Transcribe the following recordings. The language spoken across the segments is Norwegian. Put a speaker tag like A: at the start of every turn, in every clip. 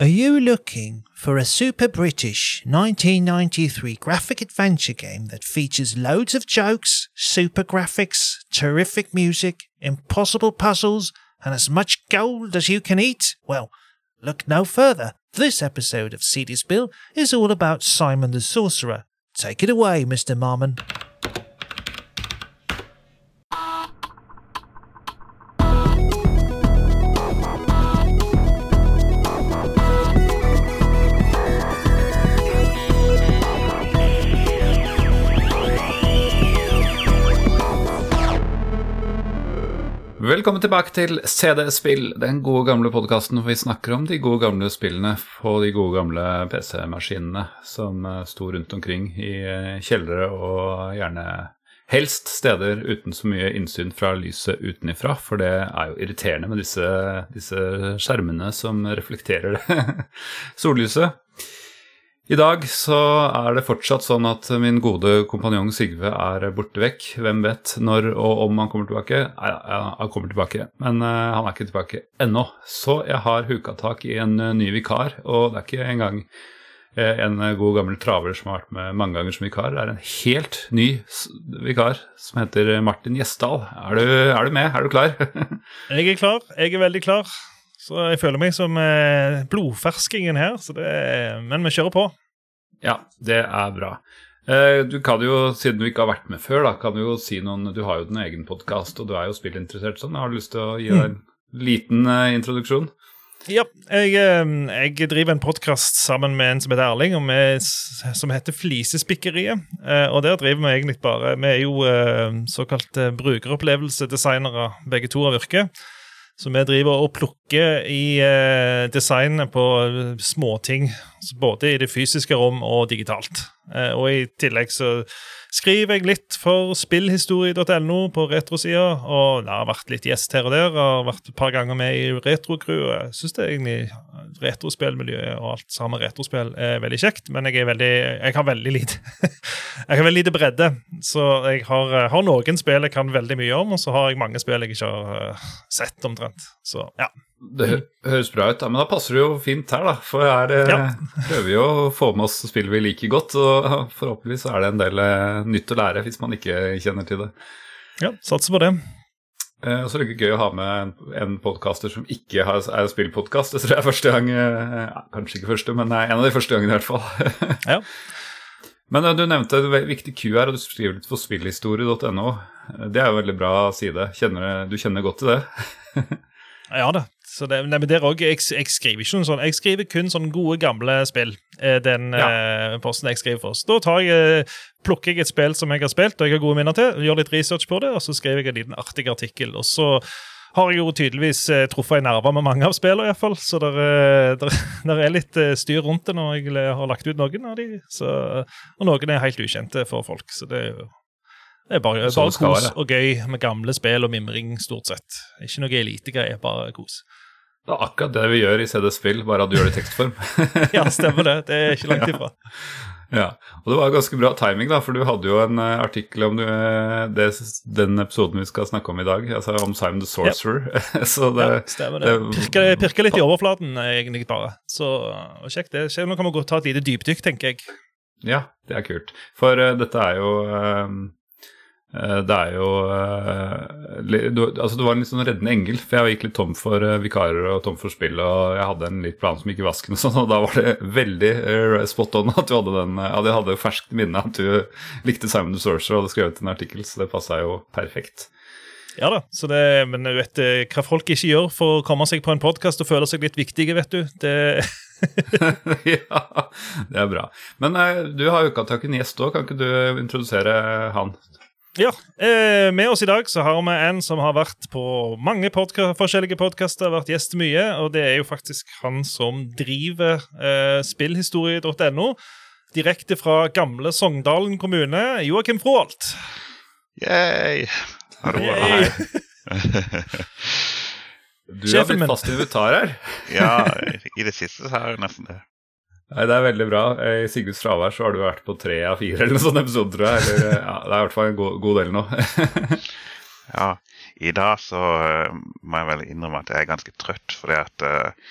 A: Are you looking for a super British 1993 graphic adventure game that features loads of jokes, super graphics, terrific music, impossible puzzles, and as much gold as you can eat? Well, look no further. This episode of CD Bill is all about Simon the Sorcerer. Take it away, Mr. Marmon.
B: Velkommen tilbake til CD-spill, den gode gamle podkasten hvor vi snakker om de gode gamle spillene på de gode gamle PC-maskinene som eh, sto rundt omkring i eh, kjellere og gjerne helst steder uten så mye innsyn fra lyset utenifra, for det er jo irriterende med disse, disse skjermene som reflekterer sollyset. I dag så er det fortsatt sånn at min gode kompanjong Sigve er borte vekk. Hvem vet når og om han kommer tilbake? Nei, han kommer tilbake, men uh, han er ikke tilbake ennå. Så jeg har huka tak i en uh, ny vikar, og det er ikke engang uh, en god gammel traver som har vært med mange ganger som vikar. Det er en helt ny vikar som heter Martin Gjesdal. Er er du med? Er du klar?
C: jeg er klar. Jeg er veldig klar. Så jeg føler meg som eh, blodferskingen her. Det, men vi kjører på.
B: Ja, det er bra. Eh, du kan jo, Siden du ikke har vært med før, da, kan du jo si noen Du har jo din egen podkast, og du er jo spillinteressert sånn. Har du lyst til å gi deg en liten uh, introduksjon?
C: Ja, jeg, jeg driver en podkast sammen med en som heter Erling, og med, som heter Flisespikkeriet. Og der driver vi egentlig bare Vi er jo såkalt brukeropplevelsesdesignere, begge to av yrket. Så vi driver og plukker i eh, designet på småting, både i det fysiske rom og digitalt. Eh, og i tillegg så skriver jeg litt for spillhistorie.no på retrosida, og det har vært litt gjest her og der. Har vært et par ganger med i Retrocrew. Jeg syns det er egentlig retrospillmiljøet og alt sammen retrospill er veldig kjekt, men jeg, veldig, jeg har veldig lite Jeg har veldig lite bredde, så jeg har, har, noen spill jeg kan veldig mye om, og så har jeg mange spill jeg ikke har uh, sett, omtrent. Så ja.
B: Det høres bra ut, ja, men da passer det jo fint her, da. For her eh, ja. prøver vi å få med oss spill vi liker godt, og forhåpentligvis er det en del eh, nytt å lære hvis man ikke kjenner til det.
C: Ja, satser på det.
B: Eh, så er det gøy å ha med en podkaster som ikke er en spillpodkast. Det tror jeg er første gang ja, Kanskje ikke første, men en av de første gangene i hvert fall. ja. Men du nevnte en viktig Q her, og du skriver litt på spillhistorie.no. Det er jo en veldig bra side. Kjenner, du kjenner godt til det?
C: ja da. Så det, nei, men der også, jeg, jeg, skriver ikke noe sånn, jeg skriver kun sånne gode, gamle spill. Eh, den ja. eh, posten jeg skriver for. Så da tar jeg, eh, plukker jeg et spill som jeg har spilt og jeg har gode minner til, gjør litt research på det, og så skriver jeg en liten artig artikkel. Og så har jeg jo tydeligvis eh, truffet en nerve med mange av spillene, iallfall. Så det er litt eh, styr rundt det når jeg har lagt ut noen av de. Så, og noen er helt ukjente for folk. Så det er jo det er bare, bare kos og gøy med gamle spill og mimring, stort sett. Ikke noe elitegreier, bare kos.
B: Det er akkurat det vi gjør i CD Spill, bare at du gjør det i tekstform.
C: ja, stemmer det. Det er ikke langt ifra.
B: Ja. ja. og det var ganske bra timing, da, for du hadde jo en uh, artikkel om du, uh, det, den episoden vi skal snakke om i dag, altså om Simon the Sorcerer.
C: Ja. Så det, ja, stemmer det. det pirker, pirker, litt i overflaten, egentlig, bare. Så uh, kjekt det. Nå kan vi godt ta et lite dypdykk, tenker jeg.
B: Ja, det er kult. For dette er jo Eh, det er jo eh, altså du var en litt sånn reddende engel, for jeg gikk litt tom for eh, vikarer og tom for spill. Og jeg hadde en litt plan som gikk i vasken, og sånn, og da var det veldig spot on at du hadde den At jeg hadde ferskt minne at du likte Simon the Sorcerer og hadde skrevet en artikkel, så det passa jo perfekt.
C: Ja da, det, men du vet hva folk ikke gjør for å komme seg på en podkast og føle seg litt viktige, vet du. Det
B: ja, det er bra. Men du har jo ikke hatt en gjest òg, kan ikke du introdusere han?
C: Ja, eh, Med oss i dag så har vi en som har vært på mange podka forskjellige podkaster, vært gjest mye, og det er jo faktisk han som driver eh, spillhistorie.no. Direkte fra gamle Sogndalen kommune, Joakim Froholt.
D: Yay! Hallo, hei.
B: du har blitt fast invitar her.
D: ja, i det siste så har jeg nesten det.
B: Nei, Det er veldig bra. I Sigurds fravær så har du vært på tre av fire eller noen sånne episoder, tror jeg. Eller, ja, det er i hvert fall en god, god del nå.
D: ja, i dag så uh, må jeg vel innrømme at jeg er ganske trøtt, fordi at uh,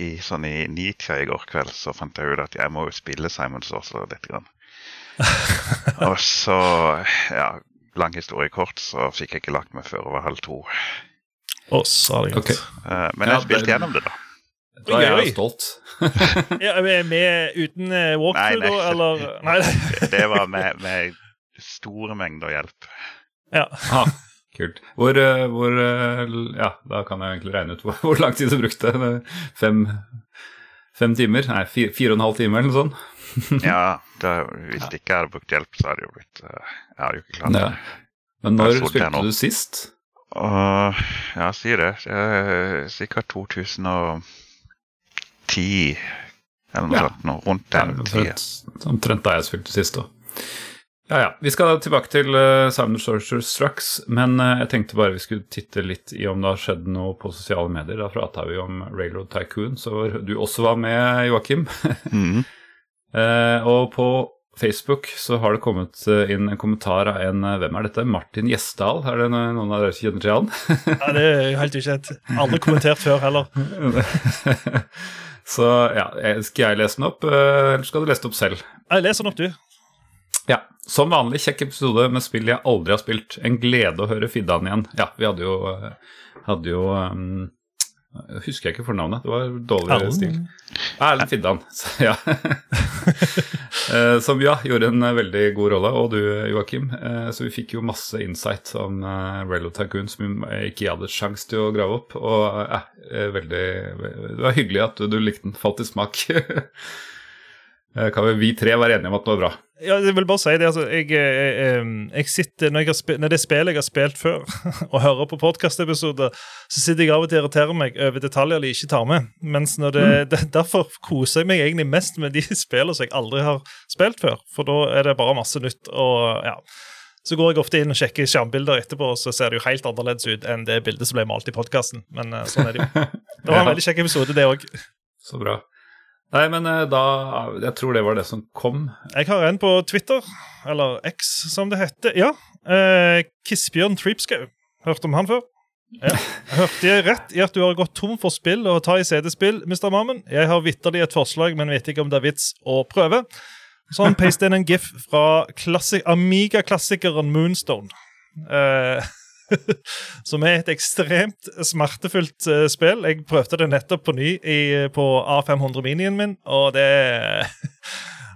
D: i, sånn i nitida i går kveld så fant jeg ut at jeg må jo spille Simon Sorcerer litt. Grann. og så, ja, lang historie kort, så fikk jeg ikke lagt meg før over halv to.
C: Å, oh, det godt.
B: Ok.
D: Eh, men
B: Ja,
D: jeg spilte
B: det-
D: gjennom det, da.
B: Da er jeg
C: jo
B: stolt.
C: Ja, er vi med uten eh, walkthrough,
D: Nei, nei.
C: da, eller? Nei.
D: Det, var med, med store mengder hjelp.
C: Ja.
B: Ah, kult. Hvor, eh, hvor eh, Ja, da kan jeg egentlig regne ut hvor, hvor lang tid du brukte. Fem, fem timer? Nei, fire, fire og en halv time eller noe sånt?
D: Ja, det, Hvis det ikke hadde brukt hjelp, så hadde det jo blitt Jeg hadde jo ikke klart det.
B: Ja. Men
D: Jeg
B: når spilte du sist?
D: Uh, ja, si det. det er sikkert 2010 eller noe
B: Ja.
D: sånt. Noe rundt den tida.
B: omtrent omtrent da jeg spilte sist da. Ja, ja. Vi skal tilbake til uh, Simon Sorcerer straks, men uh, jeg tenkte bare vi skulle titte litt i om det har skjedd noe på sosiale medier. Da prata vi om Railroad Tycoon, så du også var med, Joakim.
D: Mhm.
B: uh, og på Facebook så har det kommet inn en kommentar av en Hvem er dette? Martin Gjesdal? Er det noen av dere som kjenner til han?
C: ja, det er jo helt ukjent. Aldri kommentert før heller.
B: så ja, eh, skal jeg lese den opp, eh, eller skal du lese den opp selv?
C: Jeg leser den opp, du.
B: Ja, Som vanlig kjekk episode med spill jeg aldri har spilt. En glede å høre Fiddan igjen. Ja, vi hadde jo, eh, hadde jo um, Husker jeg ikke fornavnet. Det var dårlig
C: Erlend.
B: stil. Erlend Fiddan. Ja. Eh, Som ja, gjorde en eh, veldig god rolle, og du Joakim. Eh, Så vi fikk jo masse insight om Railroad Tycoon som vi ikke hadde sjans til å grave opp. Og ja, eh, veldig Det var hyggelig at du, du likte den. Falt i smak. Eh, Kan vel vi tre være enige om at det var bra?
C: Ja, jeg vil bare si det, altså, jeg, eh, eh, jeg sitter, når, jeg når det spillet jeg har spilt før, og hører på podkastepisoder, så sitter jeg av og til og irriterer meg over detaljer de ikke tar med. Mens når det, det, Derfor koser jeg meg egentlig mest med de spillene som jeg aldri har spilt før. For da er det bare masse nytt. og ja. Så går jeg ofte inn og sjekker skjermbilder etterpå, og så ser det jo helt annerledes ut enn det bildet som ble malt i podkasten. Men sånn er det jo. Det var en veldig kjekk episode, det òg.
B: Så bra. Nei, men eh, da Jeg tror det var det som kom.
C: Jeg har en på Twitter, eller X som det heter. Ja. Eh, Kissbjørn Treepskau. Hørt om han før? Ja. Hørte jeg rett i at du har gått tom for spill å ta i CD-spill, Mr. Mammen? Jeg har vitterlig et forslag, men vet ikke om det er vits å prøve. Så han pastet inn en gif fra Amiga-klassikeren Moonstone. Eh, som er et ekstremt smertefullt eh, spill. Jeg prøvde det nettopp på ny i, på A500 Minien min, og det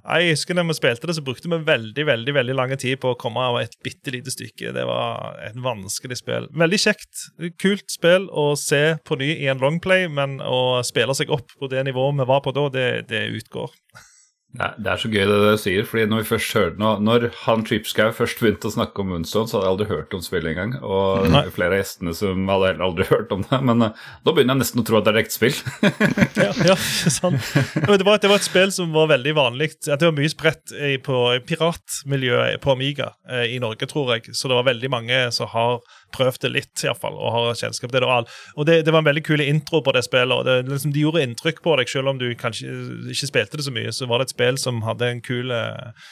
C: Jeg husker når vi spilte det, så brukte vi veldig veldig, veldig lang tid på å komme av et bitte lite stykke. Det var et vanskelig spill. Veldig kjekt. Kult spill å se på ny i en longplay, men å spille seg opp på det nivået vi var på da, det, det utgår.
B: Det er, det er så gøy det du sier, fordi når vi først hørte noe Når han Tripskau først begynte å snakke om Moonstone, så hadde jeg aldri hørt om spillet engang. Og Nei. flere av gjestene som hadde heller aldri hørt om det. Men uh, da begynner jeg nesten å tro at det er ekte spill.
C: Ja, ja sant? Det, var, det var et spill som var veldig vanlig. At det var mye spredt på piratmiljøet på Amiga eh, i Norge, tror jeg. Så det var veldig mange som har prøvd det litt, iallfall, og har kjennskap til det. Og, all- og det, det var en veldig kul intro på det spillet. og det, liksom, De gjorde inntrykk på deg, selv om du kanskje ikke spilte det så mye. Så var det et spill som hadde en kul, eh,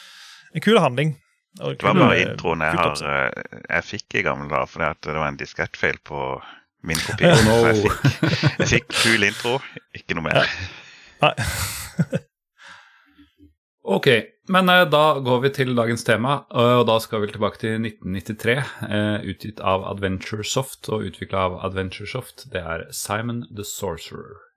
C: en kul handling. Og
D: Det var bare
C: eh,
D: introen jeg har eh, Jeg fikk i gamle dager fordi det var en diskettfeil på min kopi.
B: Oh,
D: no. jeg fikk, jeg fikk kul intro, ikke noe mer.
C: Nei.
B: Ok, men eh, da går vi til dagens tema, og da skal vi tilbake til 1993. eh, utgitt av Adventuresoft og utvikla av Adventuresoft. Det er Simon the Sorcerer.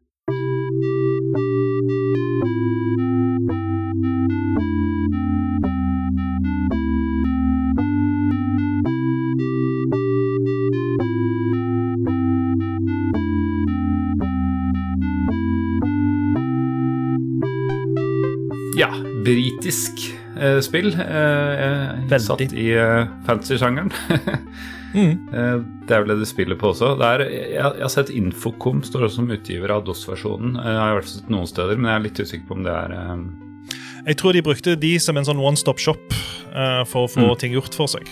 B: Britisk eh, spill. Eh, satt i eh, fantasy-sjangeren.
C: Mm.
B: Eh, det er vel det de spiller på også. Det er, jeg, jeg har sett Infocom står også som utgiver av DOS-versjonen. Eh, Jeg har fall sett noen steder, men jeg er litt usikker på om det er eh,
C: Jeg tror de brukte de som en sånn one stop shop eh, for å få
B: Mm.
C: ting gjort for seg.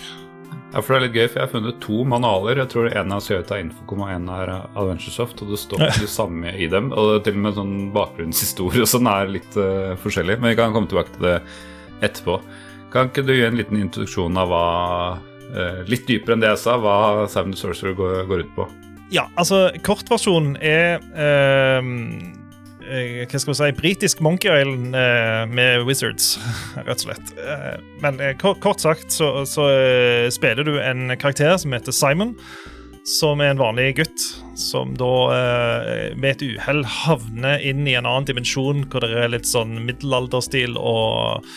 B: Ja, for det er litt gøy, for jeg har funnet to manualer. Jeg tror en er skrevet av Infocom og en er Adventuresoft, og det står det samme i dem. Og det er til og med sånn bakgrunnshistorie og sånn er litt uh, forskjellig, men vi kan komme tilbake til det etterpå. Kan ikke du gi en liten introduksjon av hva uh, Litt dypere enn det jeg sa, hva Seven Sorcerer går, går ut på?
C: Ja, altså, kortversjonen er eh, hva skal vi si, britisk Monkey Island eh, med Wizards, rett og slett. Eh, men eh, kort, sagt så, så eh, spiller du en karakter som heter Simon, som er en vanlig gutt. Som da eh, med et uhell havner inn i en annen dimensjon, hvor det er litt sånn middelalderstil og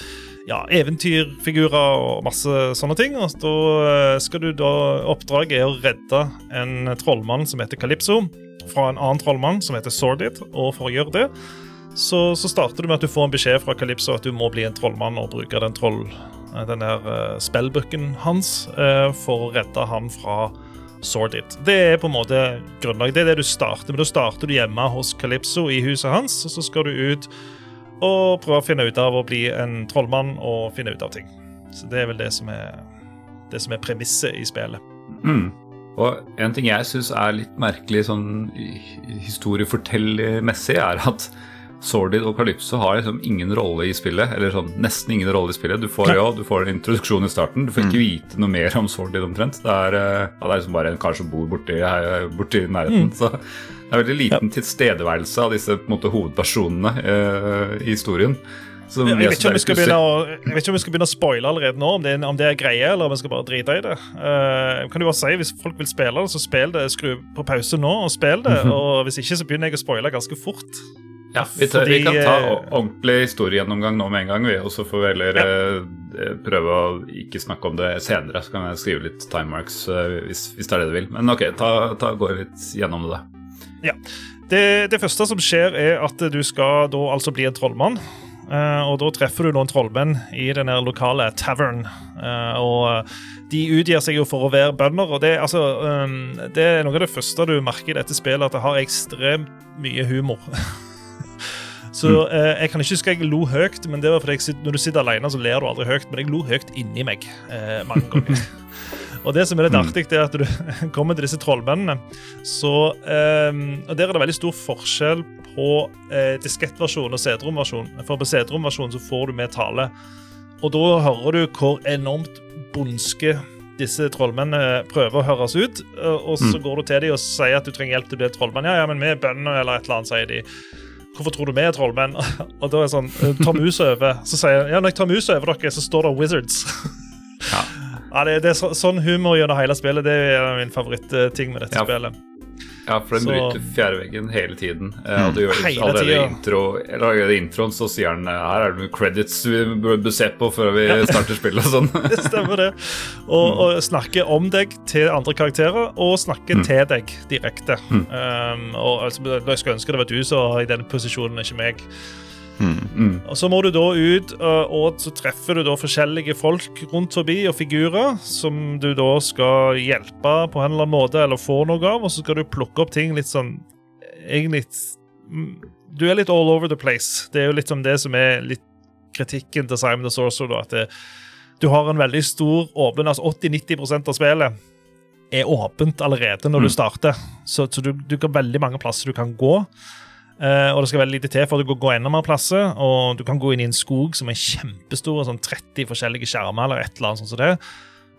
C: ja, eventyrfigurer og masse sånne ting. Og da eh, skal du da Oppdraget er å redde en trollmann som heter Calypso fra en annen trollmann som heter Sordid. Og for å gjøre det, så, så starter du med at du får en beskjed fra Calypso at du må bli en trollmann og bruke den troll... Den der uh, spellbooken hans uh, for å redde han fra Sordid. Det er på en måte grunnlag. Det er det du starter med. Da starter du hjemme hos Calypso i huset hans, og så skal du ut og prøve å finne ut av å bli en trollmann og finne ut av ting. Så det er vel det som er, det er premisset i spillet.
B: Mm. Og en ting jeg syns er litt merkelig sånn historiefortellermessig, er at Sordid og Calypso har liksom ingen rolle i spillet. Eller sånn nesten ingen rolle i spillet. Du får, ja, du får en introduksjon i starten. Du får ikke vite noe mer om Sordid omtrent. Det er, eh, ja, det er liksom bare en kar som bor borti, borti nærheten. Mm. Så det er veldig liten ja. tilstedeværelse av disse måte, hovedpersonene uh, i historien.
C: Jeg vet, ikke om vi skal begynne å, jeg vet ikke om vi skal begynne å spoile allerede nå, om det, om det er greie, eller om vi skal bare drite i det. Uh, kan du bare si, Hvis folk vil spille det, så spill det. Skru på pause nå og spill det. Mm -hmm. Og hvis ikke, så begynner jeg å spoile ganske fort.
B: Ja, vi, tar, Fordi, vi, kan ta eh, ordentlig historiegjennomgang nå med en gang, vi, og så får vi heller ja. uh, prøve å ikke snakke om det senere. Så kan jeg skrive litt timemarks marks hvis, hvis, det er det du vil. Men ok, ta, ta, gå litt gjennom det.
C: Ja. Det, det, første som skjer, er at du skal da altså bli en trollmann. Uh, og da treffer du noen trollmenn i den lokale tavern. Uh, og de utgir seg jo for å være bønder, og det, altså, um, det, er noe av det første du merker i dette spillet, at det har ekstremt mye humor. så uh, jeg kan ikke huske jeg lo høyt, men det var fordi jeg, når du sitter alene, så ler du aldri høyt. Men jeg lo høyt inni meg mange ganger. Og det som er litt artig, det er at du kommer til disse trollmennene. Så, um, og Der er det veldig stor forskjell på eh, diskettversjon og CD-romversjon. For på CD-romversjonen så får du med tale. Og da hører du hvor enormt bondske disse trollmennene prøver å høres ut. Og så mm. går du til dem og sier at du trenger hjelp til å bli trollmann. Ja, ja, men vi er bønder, eller et eller annet, sier de. Hvorfor tror du vi er trollmenn? Og da er det sånn Ta musa over. Så sier jeg ja, når jeg tar musa over dere, så står det Wizards. Ja. Ja, det, det er så, Sånn humor gjennom hele spillet Det er min favorittting med dette
B: ja.
C: spillet.
B: Ja, for den så, bryter fjærveggen hele tiden. Mm. og du gjør allerede i intro, introen så sier han eh, her er det noen credits vi bør se på før vi starter spillet. og sånn.
C: det stemmer, det. Og, mm. og snakke om deg til andre karakterer, og snakke mm. til deg direkte. Mm. Um, og altså, Jeg skulle ønske det var du som var i den posisjonen, ikke meg. Mm, mm. Og Så må du da ut, og så treffer du da forskjellige folk rundt forbi, og figurer, som du da skal hjelpe på en eller annen måte, eller få noe av. Og så skal du plukke opp ting litt sånn Egentlig Du er litt all over the place. Det er jo litt som det som er litt kritikken til Simon the Sorcerer. Da, at det, du har en veldig stor åpen altså 80-90% av spillet er åpent allerede når mm. du starter. Så, så du, du har veldig mange plasser du kan gå. Uh, og det skal veldig lite til for at du kan gå enda mer plasser. Og du kan gå inn i en skog som er kjempestor, sånn 30 forskjellige skjermer eller et eller annet sånt som det.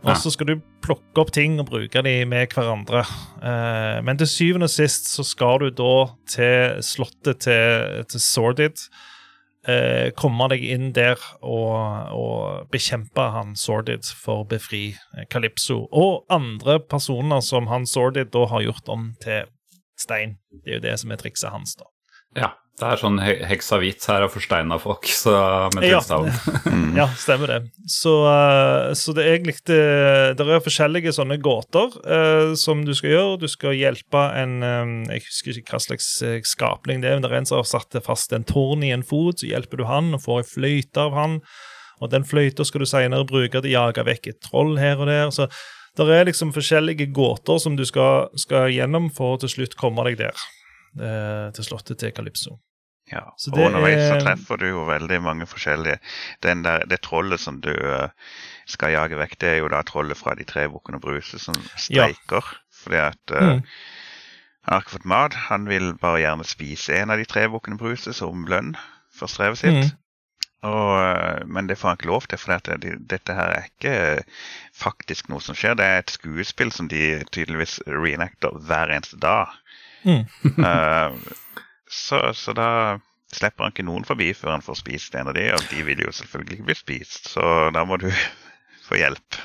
C: Og så skal du plukke opp ting og bruke dem med hverandre. Uh, men til syvende og sist så skal du da til slottet til, til Sordid. Uh, komme deg inn der og, og, bekjempe han Sordid for å befri Calypso. Og andre personer som han Sordid da har gjort om til stein. Det er jo det som er trikset hans. da.
B: Ja. Det er sånn heksavit her og forsteina folk så med
C: ja. ja, stemmer det. Så, uh, så, det er egentlig det, det er forskjellige sånne gåter uh, som du skal gjøre. Du skal hjelpe en um, Jeg husker ikke hva slags skapning det er, men det er en som har satt fast en tårn i en fot. Så hjelper du han og får ei fløyte av han. Og den fløyta skal du senere bruke til å jage vekk et troll her og der. så det er liksom forskjellige gåter som du skal, skal gjennom for å til slutt komme deg der eh, til slottet til Calypso.
D: Ja, så og underveis så treffer du jo veldig mange forskjellige der, Det trollet som du uh, skal jage vekk, det er jo da trollet fra de tre bukkene Bruse som streiker. Ja. Fordi at uh, mm. han har ikke fått mat. Han vil bare gjerne spise en av de tre bukkene Bruse som lønn for strevet sitt. Mm. Og, uh, men det får han ikke lov til, for dette, dette her er ikke faktisk noe som skjer. Det er et skuespill som de tydeligvis reenacter hver eneste dag. Mm. uh, Så, så, da slipper han ikke noen forbi før han får spist en av de, og de vil jo selvfølgelig ikke bli spist, så da må du få hjelp.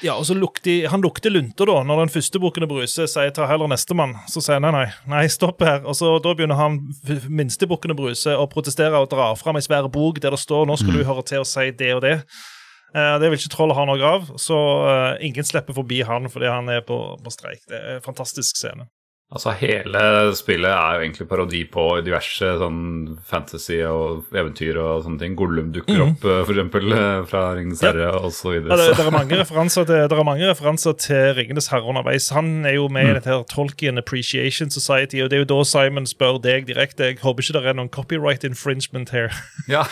C: Ja, og så lukter, Han lukter lunter da, når den første bukken Bruse sier 'ta heller nestemann'. Så sier han nei, nei, nei, stopp her. Og så Da begynner han minste bukken Bruse å protestere og dra fram ei svær bok der det står 'nå skal du høre til å si det og det'. Eh, det vil ikke trollet ha noe av, så eh, ingen slipper forbi han fordi han er på, på streik. Det er en fantastisk scene.
B: Altså Hele spillet er jo egentlig parodi på diverse sånn fantasy og eventyr og sånne ting. Gollum dukker mm. opp, uh, f.eks. fra Ringenes herre ja. osv.
C: Ja, det, det, er mange referanser til, det er mange referanser til Ringenes herre underveis. Han er jo med mm. i dette her Tolkien Appreciation Society, og det er jo da Simon spør deg direkte. Jeg håper ikke det er noen copyright infringement her.
B: Ja.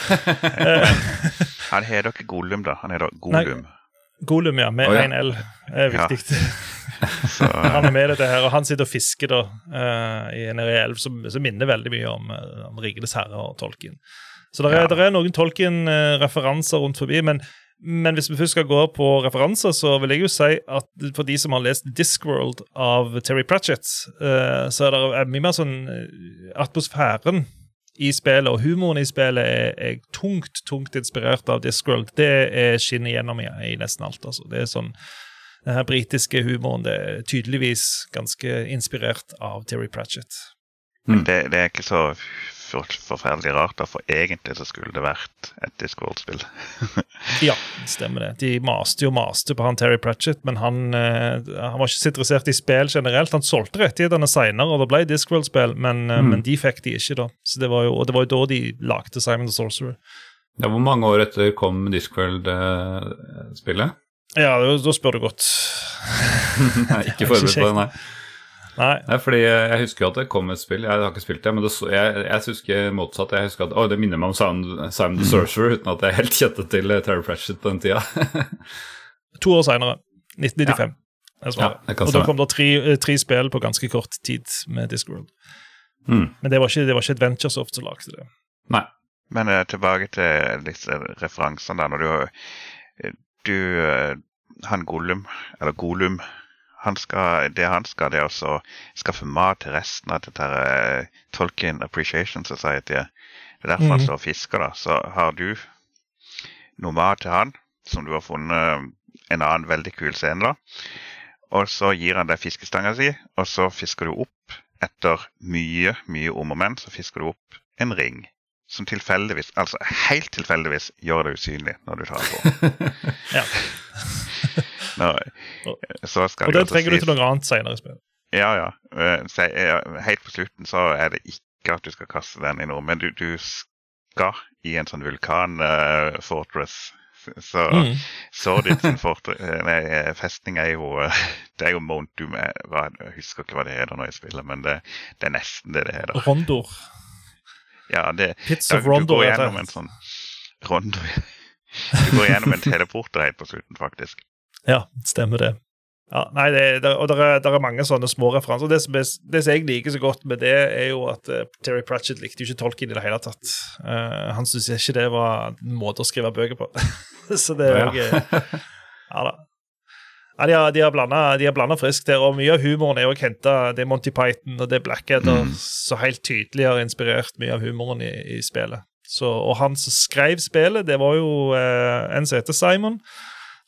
D: han heter ikke Gollum, da. Han heter Gollum. Nei.
C: Golum, ja, med én oh, ja. L. er viktig. Ja. han er med i dette her, og han sitter og fisker da, uh, i en elv som, som, minner veldig mye om, uh, om Ringenes herre og Tolkien. Så det er, ja. er, noen Tolkien-referanser rundt forbi. Men, men, hvis vi først skal gå på referanser, så vil jeg jo si at for de som har lest Discworld av Terry Pratchett, uh, så er det mye mer sånn atmosfæren i spillet, og humoren i spillet er, er tungt tungt inspirert av Discworld. Det er skinner gjennom i, i, nesten alt. altså. Det er sånn, Den her britiske humoren det er tydeligvis ganske inspirert av Terry Pratchett.
D: Mm. Det, det, er ikke så forferdelig rart, da, for egentlig så skulle det vært et Discworld-spill.
C: ja, stemmer det. De maste jo maste på han Terry Pratchett, men han, eh, han var ikke så interessert i spill generelt. Han solgte rettighetene seinere, og det ble Discworld-spill, men, eh, mm. men, de fikk de ikke, da. Så det var jo, og det var jo da de lagde Simon the Sorcerer.
B: Ja, Hvor mange år etter kom Discworld-spillet?
C: Ja, da spør du godt.
B: nei, ikke forberedt på det, nei. Nei. Nei, fordi Jeg husker jo at det kom et spill, jeg har ikke spilt det, men det, jeg, jeg husker motsatt. Jeg husker at å, Det minner meg om Simon, Sound the mm. Sorcerer, uten at jeg helt kjettet til eh, Terry Pratchett på den tida.
C: to år seinere, 1995. Ja, og da kom det tre, eh, tre, spill på ganske kort tid med Discworld. Mm. Men det var, ikke, det var ikke Adventuresoft som lagde det.
B: Nei.
D: Men uh, tilbake til disse referansene der. Når du, du Han Gollum, eller Golum han skal, det han skal, det er å skaffe mat til resten av dette uh, Tolkien Appreciation Society. Det er derfor mm. han mhm. står og fisker. da. Så har du noe mat til han, som du har funnet en annen veldig kul scene, da. Og så gir han deg fiskestanga si, og så fisker du opp, etter mye, mye om og men, så fisker du opp en ring. Som tilfeldigvis, altså helt tilfeldigvis, gjør det usynlig når du tar den på.
C: ja.
D: Nå,
C: og det trenger du til noe annet senere i spillet.
D: Ja, ja. Eh, helt på slutten så er det ikke at du skal kaste den i noe, men du, du skal i en sånn vulkan-fortress. Uh, så mm. Sordid sin nei, festning er jo Det er jo Mount Doom. Jeg husker ikke hva det heter når jeg spiller, men det, det er nesten det det heter.
C: Rondor.
D: Ja, det,
C: Pits of Rondo.
D: Du går gjennom en sånn Rondo Du går gjennom en teleporter helt på slutten, faktisk.
C: Ja, stemmer det. Ja, nei, det, det, og det er, er, mange sånne små referanser. Det som, er, det som, jeg liker så godt med det, er jo at uh, Terry Pratchett likte jo ikke Tolkien i det hele tatt. Uh, han syntes ikke det var en måte å skrive bøker på. så det er jo ja. ja da. Ja, de har, de har blanda friskt der, og mye av humoren er jo henta Det er Monty Python og det er Blackadder mm. som helt tydelig har inspirert mye av humoren i, i spillet. Så, og han som skrev spillet, det var jo eh, en som heter Simon.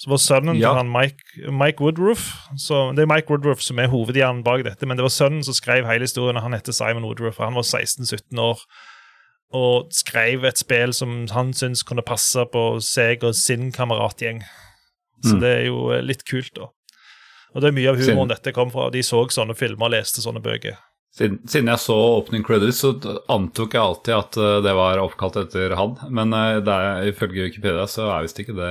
C: Som var sønnen ja. til han Mike, Mike Woodruff så Det er Mike Woodruff som er hovedhjernen bak dette, men det var sønnen som skrev hele historien. og Han heter Simon Woodruff, og han var 16-17 år og skrev et spill som han syntes kunne passe på seg og sin kameratgjeng. Så mm. det er jo eh, litt kult, da. Og det er mye av humoren dette kom fra. De så sånne filmer og leste sånne bøker.
B: Siden, siden, jeg så opening credits, så antok jeg alltid at eh, det var oppkalt etter han. Men uh, er, ifølge Wikipedia så er visst ikke det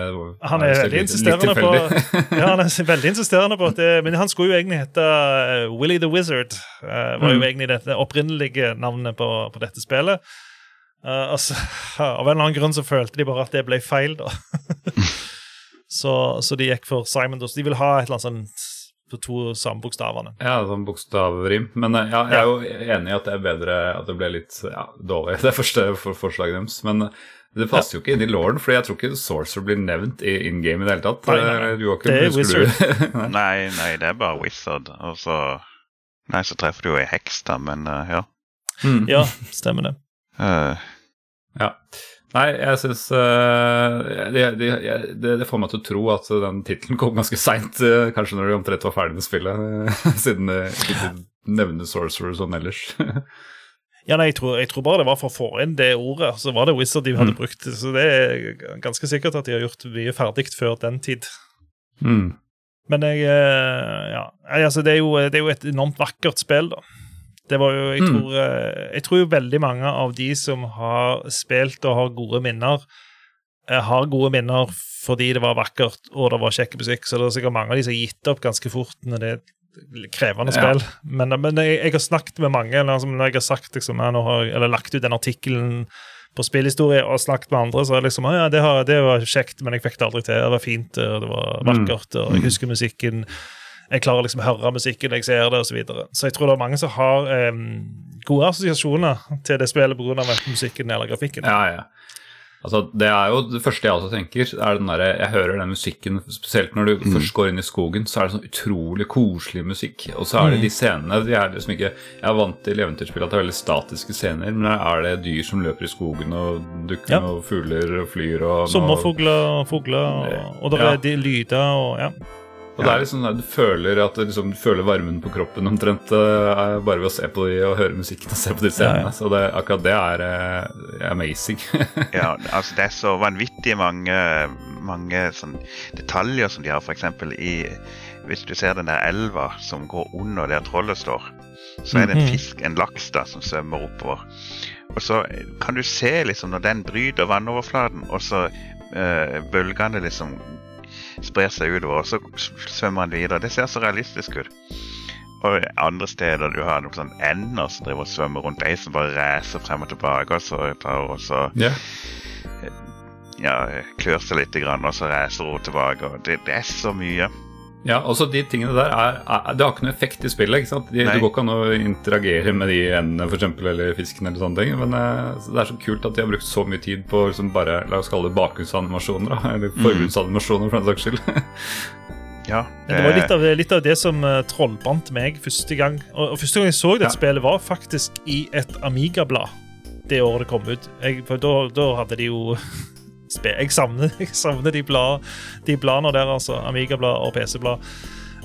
C: Han er, veldig insisterende på ja, han er veldig insisterende på at det, Men han skulle jo egentlig hete Willy the Wizard. Uh, var jo mm. egentlig det opprinnelige navnet på, på dette spillet. Uh, altså, av en eller annen grunn så følte de bare at det ble feil, da. så, så, de gikk for Simon. Doss. De vil ha et eller annet sånt på to samme bokstavene.
B: Ja, sånn bokstavrim. Men eh, ja, jeg er jo enig i at det er bedre at det ble litt ja, dårlig, det første for forslaget deres. Men eh, det passer jo ikke inn i Lauren, for jeg tror ikke Sorcerer blir nevnt i in game i det hele tatt.
C: Nei, nei, nei. det er Wizard.
D: nei, nei, det er bare Wizard. Og så Nei, så treffer du jo ei heks, da, men uh, ja.
C: Mm. Ja, stemmer det. Uh.
B: Ja. Nei, jeg syns uh, det, det, det, det, får meg til å tro at den tittelen kom ganske seint, uh, kanskje når de omtrent var ferdig med spillet, siden det ikke nevner Sorcerer sånn ellers.
C: ja, nei, jeg tror, jeg tror, bare det var for å få inn det ordet, så var det Wizard de hadde mm. brukt. Så det er ganske sikkert at de har gjort mye ferdig før den tid.
B: Mm.
C: Men jeg uh, Ja, altså, det er, jo, det er jo et enormt vakkert spill, da. Det var jo, jeg, mm. tror, eh, jeg tror veldig mange av de som har spilt og har gode minner, eh, har gode minner fordi det var vakkert og det var kjekk musikk. Så det er sikkert mange av de som har gitt opp ganske fort når det er krevende ja. spill. Men, men jeg, jeg, har snakket med mange altså, når jeg har sagt liksom, jeg har, eller lagt ut den artikkelen på spillhistorie og snakket med andre, så er det liksom ja, det, har, det var kjekt, men jeg fikk det aldri til. Det var fint, og det var mm. vakkert, og jeg mm. husker musikken jeg klarer liksom å høre musikken jeg ser det, osv. Så, videre. så jeg tror det er mange som har um, gode assosiasjoner til det spillet pga. musikken eller grafikken.
B: Ja, ja. Altså, det er jo det første jeg også tenker. er den der, Jeg hører den musikken, spesielt når du mm. først går inn i skogen, så er det sånn utrolig koselig musikk. Og så er det mm. de scenene de er liksom ikke, Jeg er vant til eventyrspill at det er veldig statiske scener, men er det dyr som løper i skogen, og dukker ja. og fugler og flyr og
C: Sommerfugler og fugler, og, og det er de lyder og ja.
B: Og det er liksom, Du føler at liksom, du føler varmen på kroppen omtrent uh, bare ved å se på de og høre musikken og se på de scenene. Ja, ja. Så det, akkurat det er uh, amazing.
D: ja, altså det er så vanvittig mange, mange sånn, detaljer som de har, f.eks. i Hvis du ser den der elva som går under der trollet står, så er det en mhm. fisk, en laks, da, som svømmer oppover. Og så kan du se liksom når den bryter vannoverflaten, og så uh, bølgene liksom sprer seg utover, og så svømmer han videre. Det ser så realistisk ut. Og andre steder du har noen sånn ender som driver og svømmer rundt deg, som bare racer frem og tilbake, og så tar og så
B: yeah.
D: ja, klør seg litt, og så racer hun tilbake. og det, det er så mye.
B: Ja, altså de tingene der er, er, Det har ikke noe effekt i spillet. ikke sant? De, det går ikke an å interagere med de endene for eksempel, eller fisken eller sånne ting. Men uh, det er så kult at de har brukt så mye tid på liksom bare la oss kalle det bakgrunnsanimasjoner. Da, eller mm. forgrunnsanimasjoner, for den saks skyld.
D: ja,
C: det... det var litt av, litt av det som uh, trollbandt meg første gang. Og, og første gang jeg så dette ja. spillet, var faktisk i et Amiga-blad det året det kom ut. Jeg, for da, da hadde de jo jeg savner, jeg savner de, blad, de bladene der, altså. Amiga-blad og PC-blad.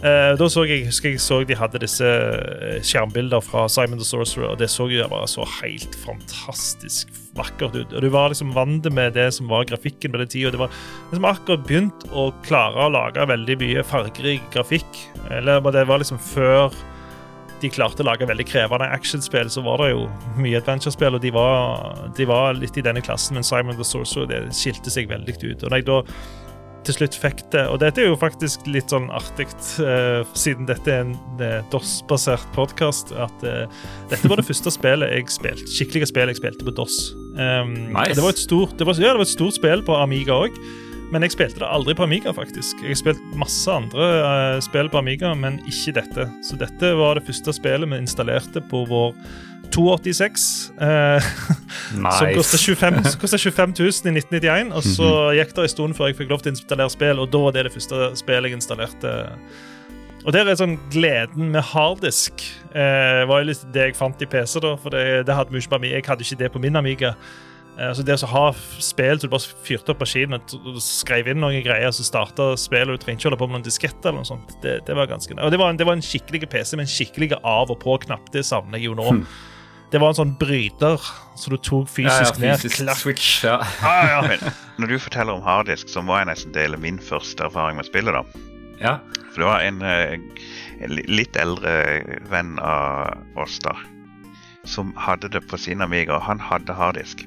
C: Uh, da så jeg, husker jeg så de hadde disse eh, skjermbilder fra Simon the Sorcerer, og det så jo bare så helt fantastisk vakkert ut. Og Du var liksom vant med det som var grafikken på den tida. Det var liksom akkurat begynt å klare å lage veldig mye fargerik grafikk. Eller det var liksom før de klarte å lage veldig krevende actionspill, så var det jo mye adventure-spill, og de var, de var, litt i denne klassen, men Simon the Sorcerer det skilte seg veldig ut. Og når jeg da til slutt fikk det Og dette er jo faktisk litt sånn artig, uh, siden dette er en uh, DOS-basert podkast, at uh, dette var det første spillet jeg spilte, skikkelige spillet jeg spilte på DOS. Um, nice. det, var stort, det, var, ja, det var et stort spill på Amiga òg. Men jeg spilte det aldri på Amiga, faktisk. Jeg har spilt masse andre uh, spill på Amiga, men ikke dette. Så dette var det første spillet vi installerte på vår 286. Uh, nice. Som kosta 25, 25 000 i 1991. Og så mhm. gikk det en stund før jeg fikk lov til å installere spill, og da var det det første spillet jeg installerte. Og der er sånn gleden med harddisk. Eh, var jo litt det jeg fant i PC, da, for det, det hadde ikke på Amiga. Jeg hadde ikke det på min Amiga. Eh, altså det å ha spill så du bare fyrte opp maskinen og skrev inn noen greier, så starta spillet, og du trengte ikke holde på med noen disketter eller noe sånt. Det, det var ganske Og det var, en, det var en skikkelig PC med en skikkelig av- og på-knapp. Det savner jeg jo nå. Hm. Det var en sånn bryter så du tok fysisk,
B: ja, ja, fysisk ned. Switch, ja.
D: ah, ja. Men når du forteller om harddisk, så må jeg nesten dele min første erfaring med spillet. da.
B: Ja.
D: For det var en, eh, en litt eldre venn av oss da, som hadde det på sin Amiga, og han hadde harddisk.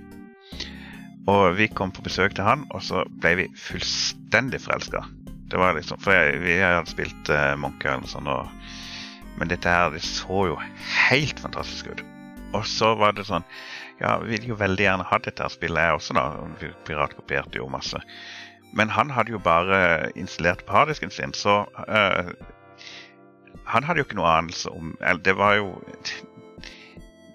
D: Og vi kom på besøk til han, og så ble vi fullstendig forelska. Det var liksom, For jeg, vi hadde spilt uh, Monkey eller sånn, og, men dette her det så jo helt fantastisk ut. Og så var det sånn Ja, vi ville jo veldig gjerne ha dette her spillet, jeg også, da. Vi Piratkopierte jo masse. Men han hadde jo bare installert på harddisken sin, så uh, Han hadde jo ikke noe anelse om Eller det var jo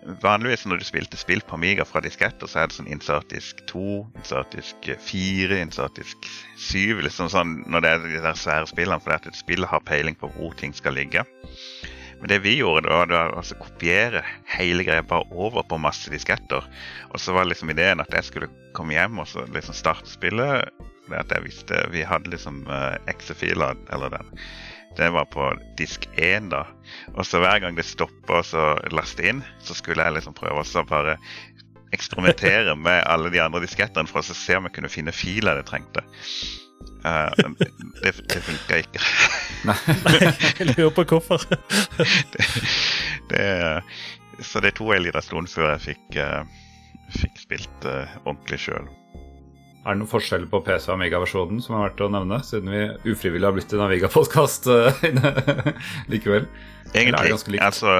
D: Vanligvis når du spilte spill på Amiga fra disketter, så er det sånn insertisk 2, insertisk 4, insertisk 7 liksom sånn, Når det er de der svære spillene, fordi at spill har peiling på hvor ting skal ligge. Men det vi gjorde, da, det var altså kopiere hele greia bare over på masse disketter. Og så var liksom ideen at jeg skulle komme hjem og så liksom starte spillet. Fordi at jeg visste Vi hadde liksom uh, X-filer, eller den. Det var på disk 1, da. Og så hver gang det stoppa å laste inn, så skulle jeg liksom prøve å bare eksperimentere med alle de andre diskettene for å se om jeg kunne finne filer jeg trengte. Uh, det det funka ikke.
C: Nei, jeg lurer på hvorfor.
D: det, det, så det tok en liten stund før jeg fikk, uh, fikk spilt uh, ordentlig sjøl.
B: Er det noen forskjell på PC og Amiga-versjonen som er verdt å nevne, siden vi ufrivillig har blitt en Amiga-podkast likevel?
D: Egentlig. Altså,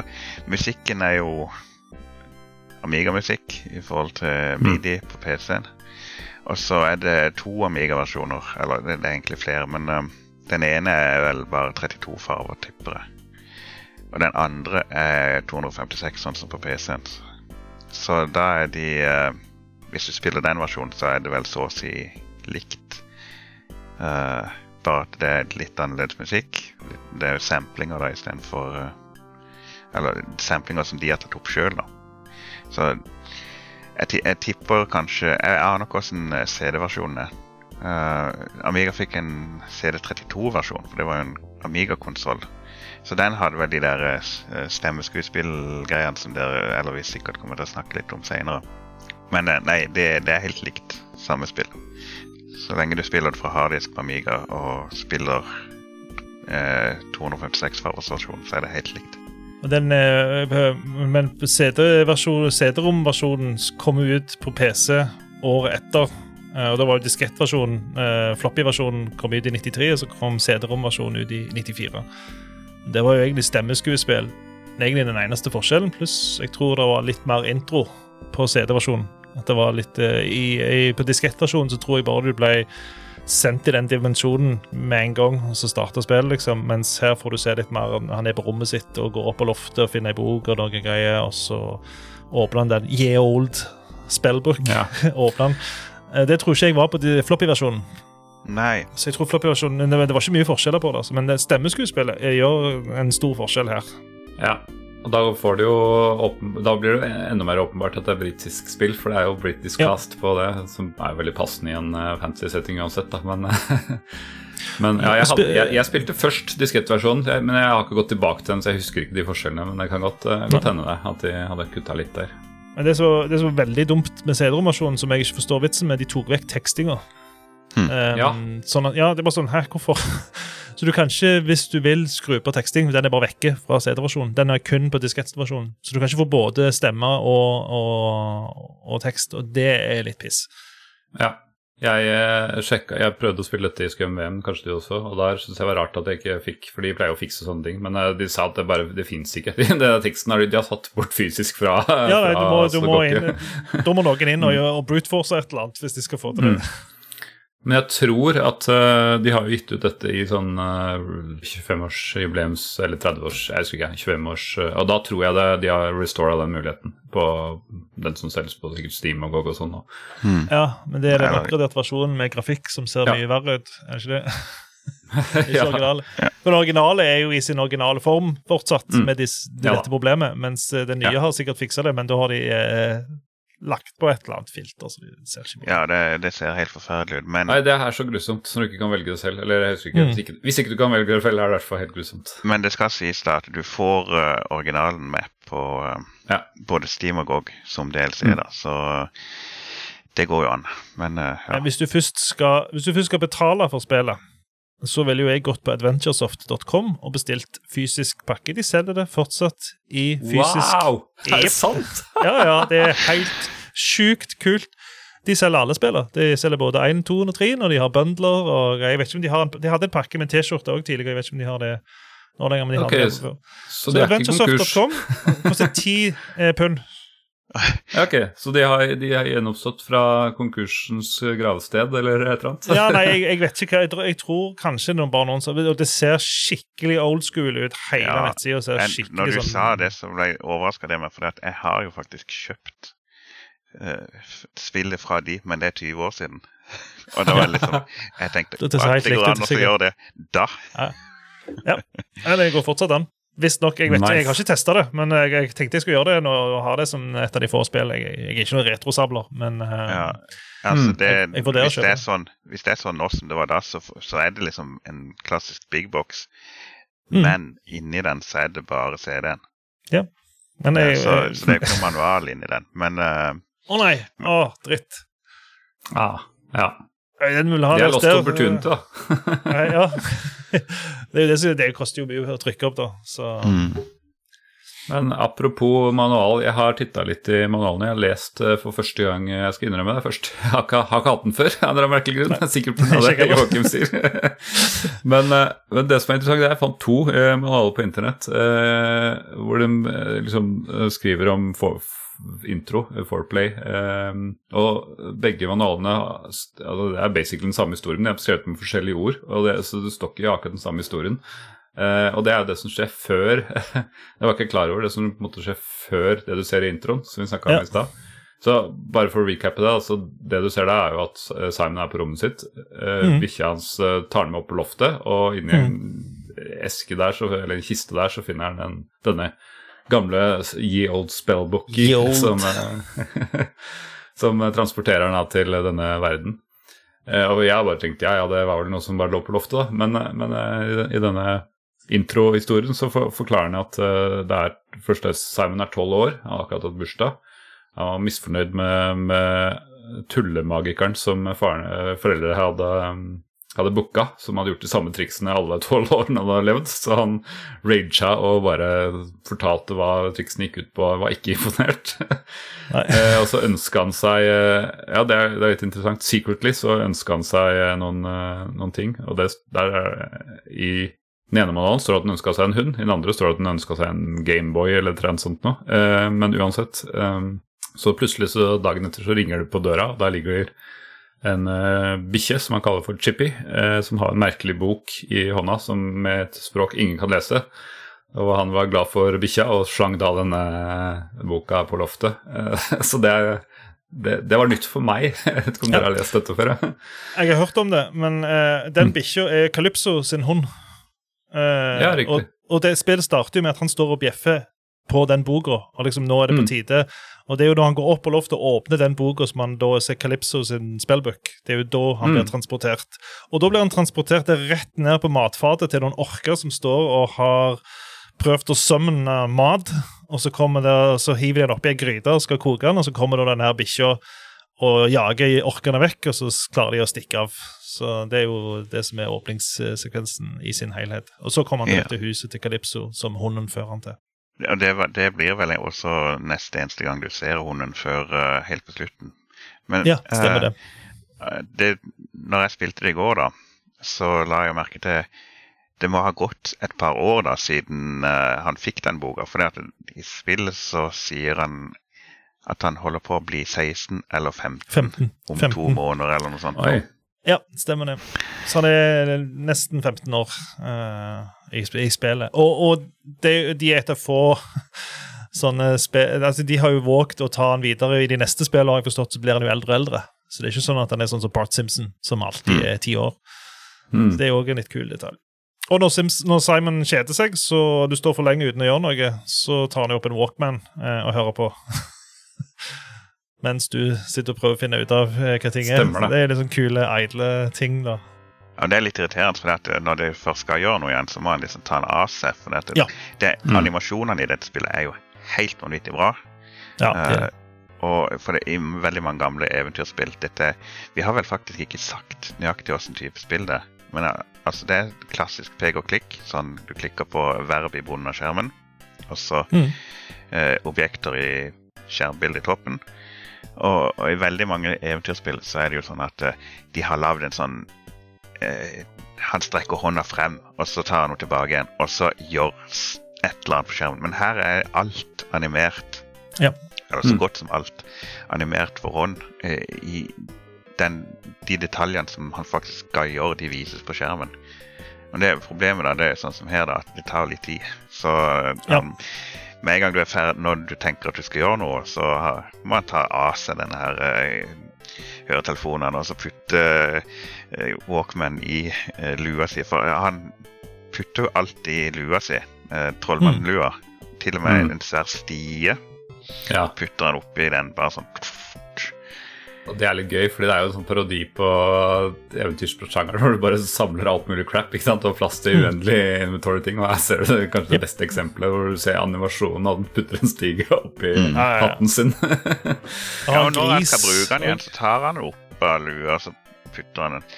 D: musikken er jo Amiga-musikk i forhold til mm. Midi mm. på PC-en. Og så er det to Amiga-versjoner. Eller det, er egentlig flere, men um, den ene er vel bare 32 farver, tipper jeg. Og den andre er 256, sånn som på PC-en. Så da er de uh, Hvis du spiller den versjonen, så er det vel så å si likt. Uh, bare at det er litt annerledes musikk. Det er jo samplinger da istedenfor uh, Eller samplinger som de har tatt opp sjøl, da. Så jeg, jeg, tipper kanskje Jeg aner hvordan eh, CD-versjonen er. Uh, Amiga fikk en CD32-versjon, for det var jo en Amiga-konsoll. Så den hadde vel de der stemmeskuespillgreiene som dere eller vi sikkert kommer til å snakke litt om seinere. Men uh, nei, det, det, er helt likt samme spill. Så lenge du spiller det fra harddisk på Amiga og spiller 256-fargersversjonen, så er det helt likt.
C: Den, eh, men CD-rom-versjonen kom ut på PC året etter. Eh, og Da var jo diskettversjonen, eh, floppy-versjonen, kom ut i 93, og så kom CD-rom-versjonen ut i 94. Det var jo egentlig stemmeskuespill. Egentlig den eneste forskjellen, pluss jeg tror det var litt mer intro på CD-versjonen. At det var litt i, i, På diskettversjonen så tror jeg bare du ble sendt i den dimensjonen med en gang, og så starta spillet, liksom. Mens her får du se litt mer Han er på rommet sitt og går opp på loftet og finner ei bok og noen greier, og så åpner han den Ye Old Spellbook. Ja. åpner han. Eh, det tror ikke jeg var på floppy-versjonen.
D: Nei.
C: Så jeg tror floppy-versjonen Det var ikke mye forskjeller på det, altså. men stemmeskuespillet gjør en stor forskjell her.
B: Ja. Og da, jo da blir det enda mer åpenbart at det er britisk spill, for det er jo britisk ja. cast på det, som er veldig passende i en uh, fancy setting uansett, da. Men, men ja, jeg, hadde, jeg, jeg, spilte først diskettversjonen, men jeg har ikke gått tilbake til den, så jeg husker ikke de forskjellene. Men det kan godt, uh, godt hende det, at de hadde kutta litt der.
C: Men det så, det er så veldig dumt med CD-romasjonen, som jeg ikke forstår vitsen med. De tok vekk tekstinga. Hmm. Um, ja. Sånn, ja, det er bare sånn Hæ, hvorfor? Så du kan ikke, hvis du vil, skru på teksting. Den er bare vekke fra CD-versjonen. Den er kun på diskettversjonen. Så du kan ikke få både stemme og, og, og, tekst, og det er litt piss.
B: Ja. Jeg, eh, sjekka, jeg prøvde å spille dette i Scum VM, kanskje du også, og der syntes jeg var rart at jeg ikke fikk For de pleier å fikse sånne ting, men eh, de sa at det bare det fins ikke. Den teksten har de, de har satt bort fysisk fra,
C: ja, nei, du må, du må inn, Da må noen inn og, mm. og brute force et eller annet hvis de skal få til det. Mm.
B: Men jeg tror at uh, de har gitt ut dette i sånn uh, eh, 25-årsjubileums eller 30-års, jeg husker ikke, 25-års uh, Og da tror jeg det, de har restora den muligheten på den som selges på sikkert Steam og GOG og sånn.
C: Hmm. Ja, men det er den oppgraderte versjonen med grafikk som ser ja. mye verre ut, er det ikke det? ikke ja. originale. Ja. Den originale er jo i sin originale form fortsatt, mm. med dis, dette ja. problemet. Mens den nye har sikkert fiksa det, men da har de lagt på et eller annet filter. så det ser ikke
D: bra Ja, det, det, ser helt forferdelig ut, men
B: Nei, det er så grusomt så du ikke kan velge det selv. Eller jeg ikke, mm. hvis, ikke, hvis, ikke, du kan velge det selv, er det i hvert fall helt grusomt.
D: Men det skal sies da at du får uh, originalen med på uh, ja. både Steam og GOG som DLC, mm. da, så det går jo an. Men, uh, ja.
C: Hvis, du skal, hvis du først skal betale for spillet så ville jo jeg gått på adventuresoft.com og bestilt fysisk pakke. De selger det fortsatt i fysisk
B: Wow! Er det sant?
C: ja, ja. Det er helt sjukt kult. De selger alle spillene. De selger både 1, 2 og 3 når de har bundler. og jeg vet ikke om De har en, de hadde en pakke med T-skjorte òg tidligere. Jeg vet ikke om de har det nå lenger. men de okay, har det
B: Så, så det er ikke konkurs?
C: koster 10 eh, pund
B: ok, så de har, de har, gjenoppstått fra konkursens gravsted, eller et eller annet?
C: ja, nei, jeg, jeg, vet ikke hva. Jeg, jeg tror kanskje noen bare noen som Og det ser skikkelig old school ut. Hele ja, nettsida ser skikkelig sånn
D: Når du
C: sånn
D: sa det, så ble jeg overraska det med, for jeg har jo faktisk kjøpt uh, spillet fra de, men det er 20 år siden. Og da var liksom Jeg tenkte at det går an å gjøre det da.
C: Ja. ja. det går fortsatt an. Visstnok. Jeg, vet
B: Nice.
C: jeg har ikke testa det, men jeg, jeg tenkte jeg skulle gjøre det nå, og ha det som et av de få spill. Jeg, jeg er ikke noen retrosabler, men uh,
D: Ja. Altså,
B: Mm.
D: det,
C: Jeg- jeg vurderer å
D: hvis, det
C: kjøpe
D: er sånn, hvis det er sånn nå som det var da, så, så er det liksom en klassisk big box.
C: Mm.
D: Men inni den så er det bare CD-en.
C: men jeg,
D: Så, så det er ikke noe manual inni den. Men eh,
C: Å nei! Å, dritt.
B: Ja. ja.
C: Den vil ha
B: Det er
C: det
B: lost
C: der.
B: opportunity, da.
C: Nei, ja. det, er det, som- det koster jo mye å trykke opp, da. Så
B: Men apropos manual, jeg har titta litt i manualene. Jeg har lest eh, for første gang, jeg skal innrømme det først. Jeg har ikke, har ikke hatt den før, av en eller annen merkelig grunn. Sikkert pga. det
C: heller.
B: Joakim sier. men, eh, men det som er interessant, det er jeg fant to eh, manualer på internett eh, hvor de eh, liksom eh, skriver om for, intro, eh, foreplay. Eh, og begge manualene altså, Det er basically den samme historien, de er skrevet med forskjellige ord. Og det, så det står ikke akkurat den samme historien. Eh, og det er jo det som skjer før Jeg var ikke klar over det som måtte skje før det du ser i introen, som vi snakka om
C: Ja.
B: i stad. Så bare for å recappe det, altså det du ser da, er jo at Simon er på rommet sitt. Eh,
C: mm.
B: Bikkja hans eh, tar den med opp på loftet, og inni en eske der, så, eller en kiste der, så finner han den, denne gamle Ye Old Spellbook som, eh, som eh, transporterer den til eh, denne verden. Og jeg bare tenkte ja, ja, det var vel noe som bare lå på loftet, da. Men, men i, den- i denne introhistorien så for, forklarer han at det er først er Simon er tolv år, han har akkurat hatt bursdag. Han var misfornøyd med, med tullemagikeren som faren, foreldre hadde, hadde booka, som hadde gjort de samme triksene alle tolv årene han hadde levd. Så han raga og bare fortalte hva triksene gikk ut på, var ikke imponert. Eh, og så ønska han seg eh, Ja, det er, det er litt interessant. Secretly så ønska han seg eh, noen, eh, noen ting. Og det, der er, i den ene manualen står det at han ønska seg en hund, i den andre står det at han ønska seg en Gameboy eller annet sånt noe. Eh, men uansett. Eh, så plutselig så dagen etter så ringer det på døra, og der ligger en uh, bikkje som han kaller for Chippy, uh, som har en merkelig bok i hånda som med et språk ingen kan lese. Og han var glad for bikkja og slang da denne boka på loftet. Eh, så det, det, det var nytt for meg. Jeg vet ikke om dere har lest dette før?
C: Jeg har hørt om det, men uh, den bikkja er Calypso sin hund. Uh,
B: Ja, riktig.
C: Og, og det spillet starter jo med at han står og bjeffer på den boka, og liksom nå er det på
B: Mm.
C: Og det er jo da han går opp på loftet og åpner den boka som han da ser Calypso sin spillbook. Det er jo da han
B: Mm.
C: blir transportert. Og da blir han transportert rett ned på matfatet til noen orker som står og har prøvd å sømne mat, og så, det, så hiver de den oppi ei gryte og skal koke den, og så kommer da den her bikkja og jager orkene vekk, og så klarer de å stikke av. Så Det er jo det som er åpningssekvensen i sin helhet. Og så kommer han
D: Ja.
C: til huset til Calypso, som hunden fører han til.
D: Og det, det blir vel også neste eneste gang du ser hunden før uh, helt på slutten. Men
C: Ja, stemmer det.
D: eh, det. Når jeg spilte det i går, da, så la jeg merke til det må ha gått et par år da siden uh, han fikk den boka. For i spillet så sier han at han holder på å bli 16 eller 15,
C: 15.
D: om
C: 15.
D: to måneder eller noe sånt.
B: Oi.
C: Ja, stemmer det. Så han er nesten 15 år uh, i, i spillet. Og, og det, de er et av få sånne spill altså De har jo våget å ta han videre i de neste spillene, har jeg forstått, så blir han jo eldre og eldre. Så det er ikke sånn at han er sånn som Bart Simpson, som alltid
D: Mm.
C: er ti år.
B: Mm.
C: Så Det er òg en litt kul detalj. Og når, Sims, når Simon kjeder seg, så du står for lenge uten å gjøre noe, så tar han jo opp en Walkman eh, og hører på. Mens du sitter og prøver å finne ut av eh, hva ting er.
B: Stemmer det.
C: Det er sånn kule, idle ting, da.
D: Ja, Det er litt irriterende, for at når de først skal gjøre noe igjen, så må en liksom ta en av seg. For at
C: Ja.
D: det,
B: Mm.
D: animasjonene i dette spillet er jo helt vanvittig bra.
C: Ja, det,
D: Uh, og for det, er veldig mange gamle eventyrspill dette, Vi har vel faktisk ikke sagt nøyaktig hvilken type spill det er. Men eh, altså, det er klassisk pek og klikk. Sånn du klikker på verb i bunnen av skjermen. Og så
C: Mm.
D: uh, objekter i skjermbildet i toppen. Og, og i veldig mange eventyrspill så er det jo sånn at uh, de har lagd en sånn uh, Han strekker hånda frem, og så tar han henne tilbake igjen, og så gjør et eller annet på skjermen. Men her er alt animert.
C: Ja.
D: Eller så
B: Mm.
D: godt som alt animert for hånd. Uh, I den, de detaljene som han faktisk skal gjøre, de vises på skjermen. Men det problemet da, det er sånn som her, da, at det tar litt tid. Så
C: Ja.
D: Med en gang du er ferdig, når du tenker at du skal gjøre noe, så må man ta av seg denne her eh, høretelefonene og så putte eh, Walkman i eh, lua si. For han putter jo alt i lua si. trollmannlua. Til og med
B: Mm.
D: en svær stie.
B: Ja.
D: Putter han oppi den, bare sånn
B: Og det er litt gøy, fordi det er jo en sånn parodi på eventyrsjangeren hvor du bare samler alt mulig crap ikke sant? og plass til uendelig inventory-ting. Og her ser du det, kanskje det beste eksempelet, hvor du ser animasjonen av den putter en stige oppi
C: Ja, ja, ja.
B: hatten sin.
D: Ja, og når han skal bruke den igjen, så tar han opp av lua, så putter han den.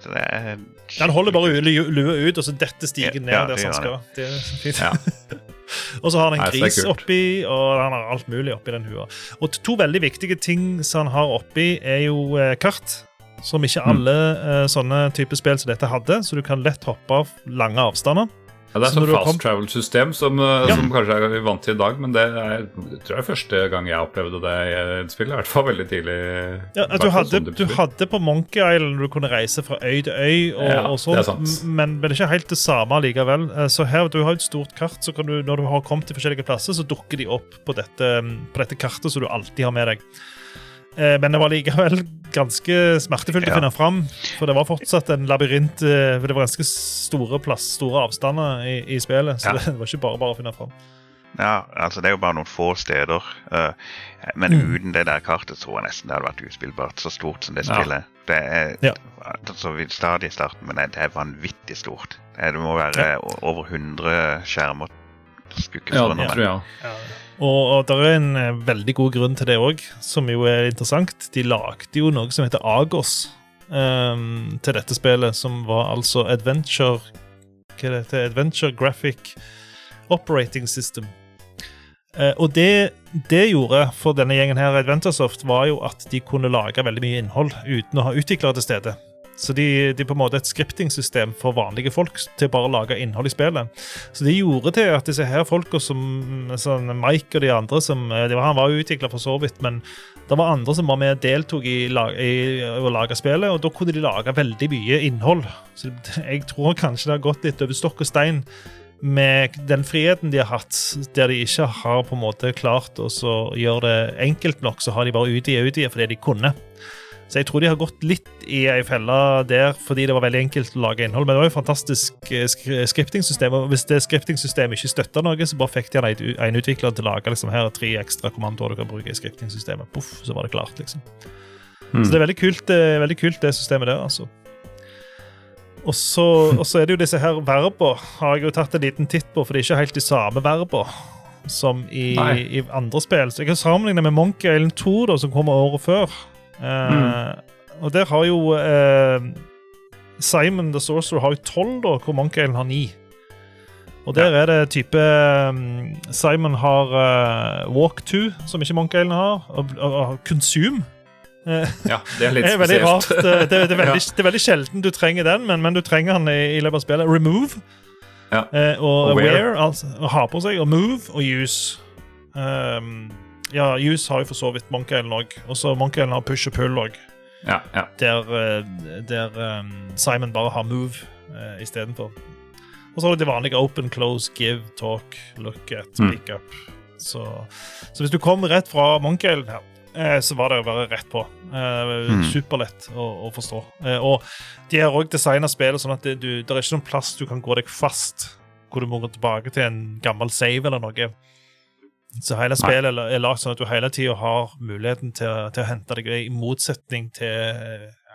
D: Så det er
C: Han holder bare lu- lua ut, og så detter stigen ned
D: Ja,
C: der
D: det
C: som han skal. Det er fint.
B: Ja.
C: og så har han en gris oppi, og han har alt mulig oppi den hua. Og to veldig viktige ting som han har oppi, er jo eh, kart. Som ikke
B: Mm.
C: alle mm. sånne typer spill som dette hadde, så du kan lett hoppe av lange avstander.
B: Ja, det er
C: Så
B: sånn fast travel-system som, uh,
C: Ja.
B: som kanskje er vant til i dag, men det er, jeg tror jeg er første gang jeg opplevde det i et spill. I hvert fall veldig tidlig.
C: Ja, du, hadde, du hadde på Monkey Island du kunne reise fra øy til øy, og,
B: Ja,
C: og sånt, men, men det er ikke helt det samme likevel. Eh, Så her, Du har et stort kart, så kan du, når du har kommet til forskjellige plasser, så dukker de opp på dette, på dette kartet som du alltid har med deg. Eh, Men det var likevel ganske smertefullt
D: Ja.
C: å finne fram, for det var fortsatt en labyrint. eh, for Det var ganske store plass, store avstander i, i spillet, så
B: Ja.
C: det var ikke bare bare å finne fram.
D: Ja, altså det er jo bare noen få steder. eh, men
C: Mm.
D: uten det der kartet tror jeg nesten det hadde vært uspillbart. Så stort som det
B: Ja.
D: spillet. Det er
C: Ja.
D: altså, stadig i starten, men det er vanvittig stort. Det, må være over 100 skjermer. Skulle ikke
B: Ja, det tror jeg.
C: Og, og det er en eh, veldig god grunn til det òg, som jo er interessant. De lagde jo noe som heter Agos um, til dette spillet, som var altså Adventure Hva er det? Adventure Graphic Operating System. Uh, og det det gjorde for denne gjengen her, Adventuresoft, var jo at de kunne lage veldig mye innhold uten å ha utviklere til stede. Så de, de på en måte et scripting-system for vanlige folk til bare å lage innhold i spillet. Så det gjorde til at disse her folka som sånn Mike og de andre som de var, Han var jo utvikla for så vidt, men det var andre som var med og deltok i, i å lage spillet, og da kunne de lage veldig mye innhold. Så jeg tror kanskje det har gått litt over stokk og stein med den friheten de har hatt, der de ikke har på en måte klart å gjøre det enkelt nok, så har de bare utvidet og utvidet fordi de kunne. Så jeg tror de har gått litt i ei felle der fordi det var veldig enkelt å lage innhold. Men det var jo fantastisk eh, skriptingsystem, og hvis det skriptingsystemet ikke støtta noe, så bare fikk de en, en utvikler til å lage liksom, her er tre ekstra kommandoer du kan bruke i skriptingsystemet. Puff, så var det klart, liksom.
B: Mm.
C: Så det er veldig kult, det, er veldig kult det systemet der, altså. Og så, er det jo disse her verba, har jeg jo tatt en liten titt på, for det er ikke helt de samme verba som i, i andre spill. Så jeg kan sammenligne med Monkey Island 2, da, som kommer året før. Eh, Og der har jo eh, Simon the Sorcerer har jo tolv, da, hvor Monkey Island har ni. Og der er det type um, Simon har uh, Walk to, som ikke Monkey Island har, og, og, og Consume.
B: Ja, det er litt
C: det er veldig rart.
B: spesielt.
C: Det, det, det, er veldig, det er veldig sjelden du trenger den, men, men du trenger den i, i løpet av spillet. Remove
B: Ja.
C: eh, og,
B: Og wear.
C: altså ha på seg, og move og use. Um, ja, use har jo for så vidt Monkey Island òg. Og så Monkey Island har push og pull òg,
B: Ja, ja.
C: der, eh, der um, Simon bare har move uh, istedenfor. Og så har du det vanlige open, close, give, talk, look at,
B: Mm.
C: pick up. Så, så hvis du kom rett fra Monkey Island her, eh, så var det bare rett på. Eh,
D: Mm.
C: Superlett å, å forstå. Eh, og de har òg designa spillet sånn at det, du, det er ikke noen plass du kan gå deg fast, hvor du må gå tilbake til en gammel save eller noe. Så hele spillet la- er lagd sånn at du hele tida har muligheten til, til å hente deg i motsetning til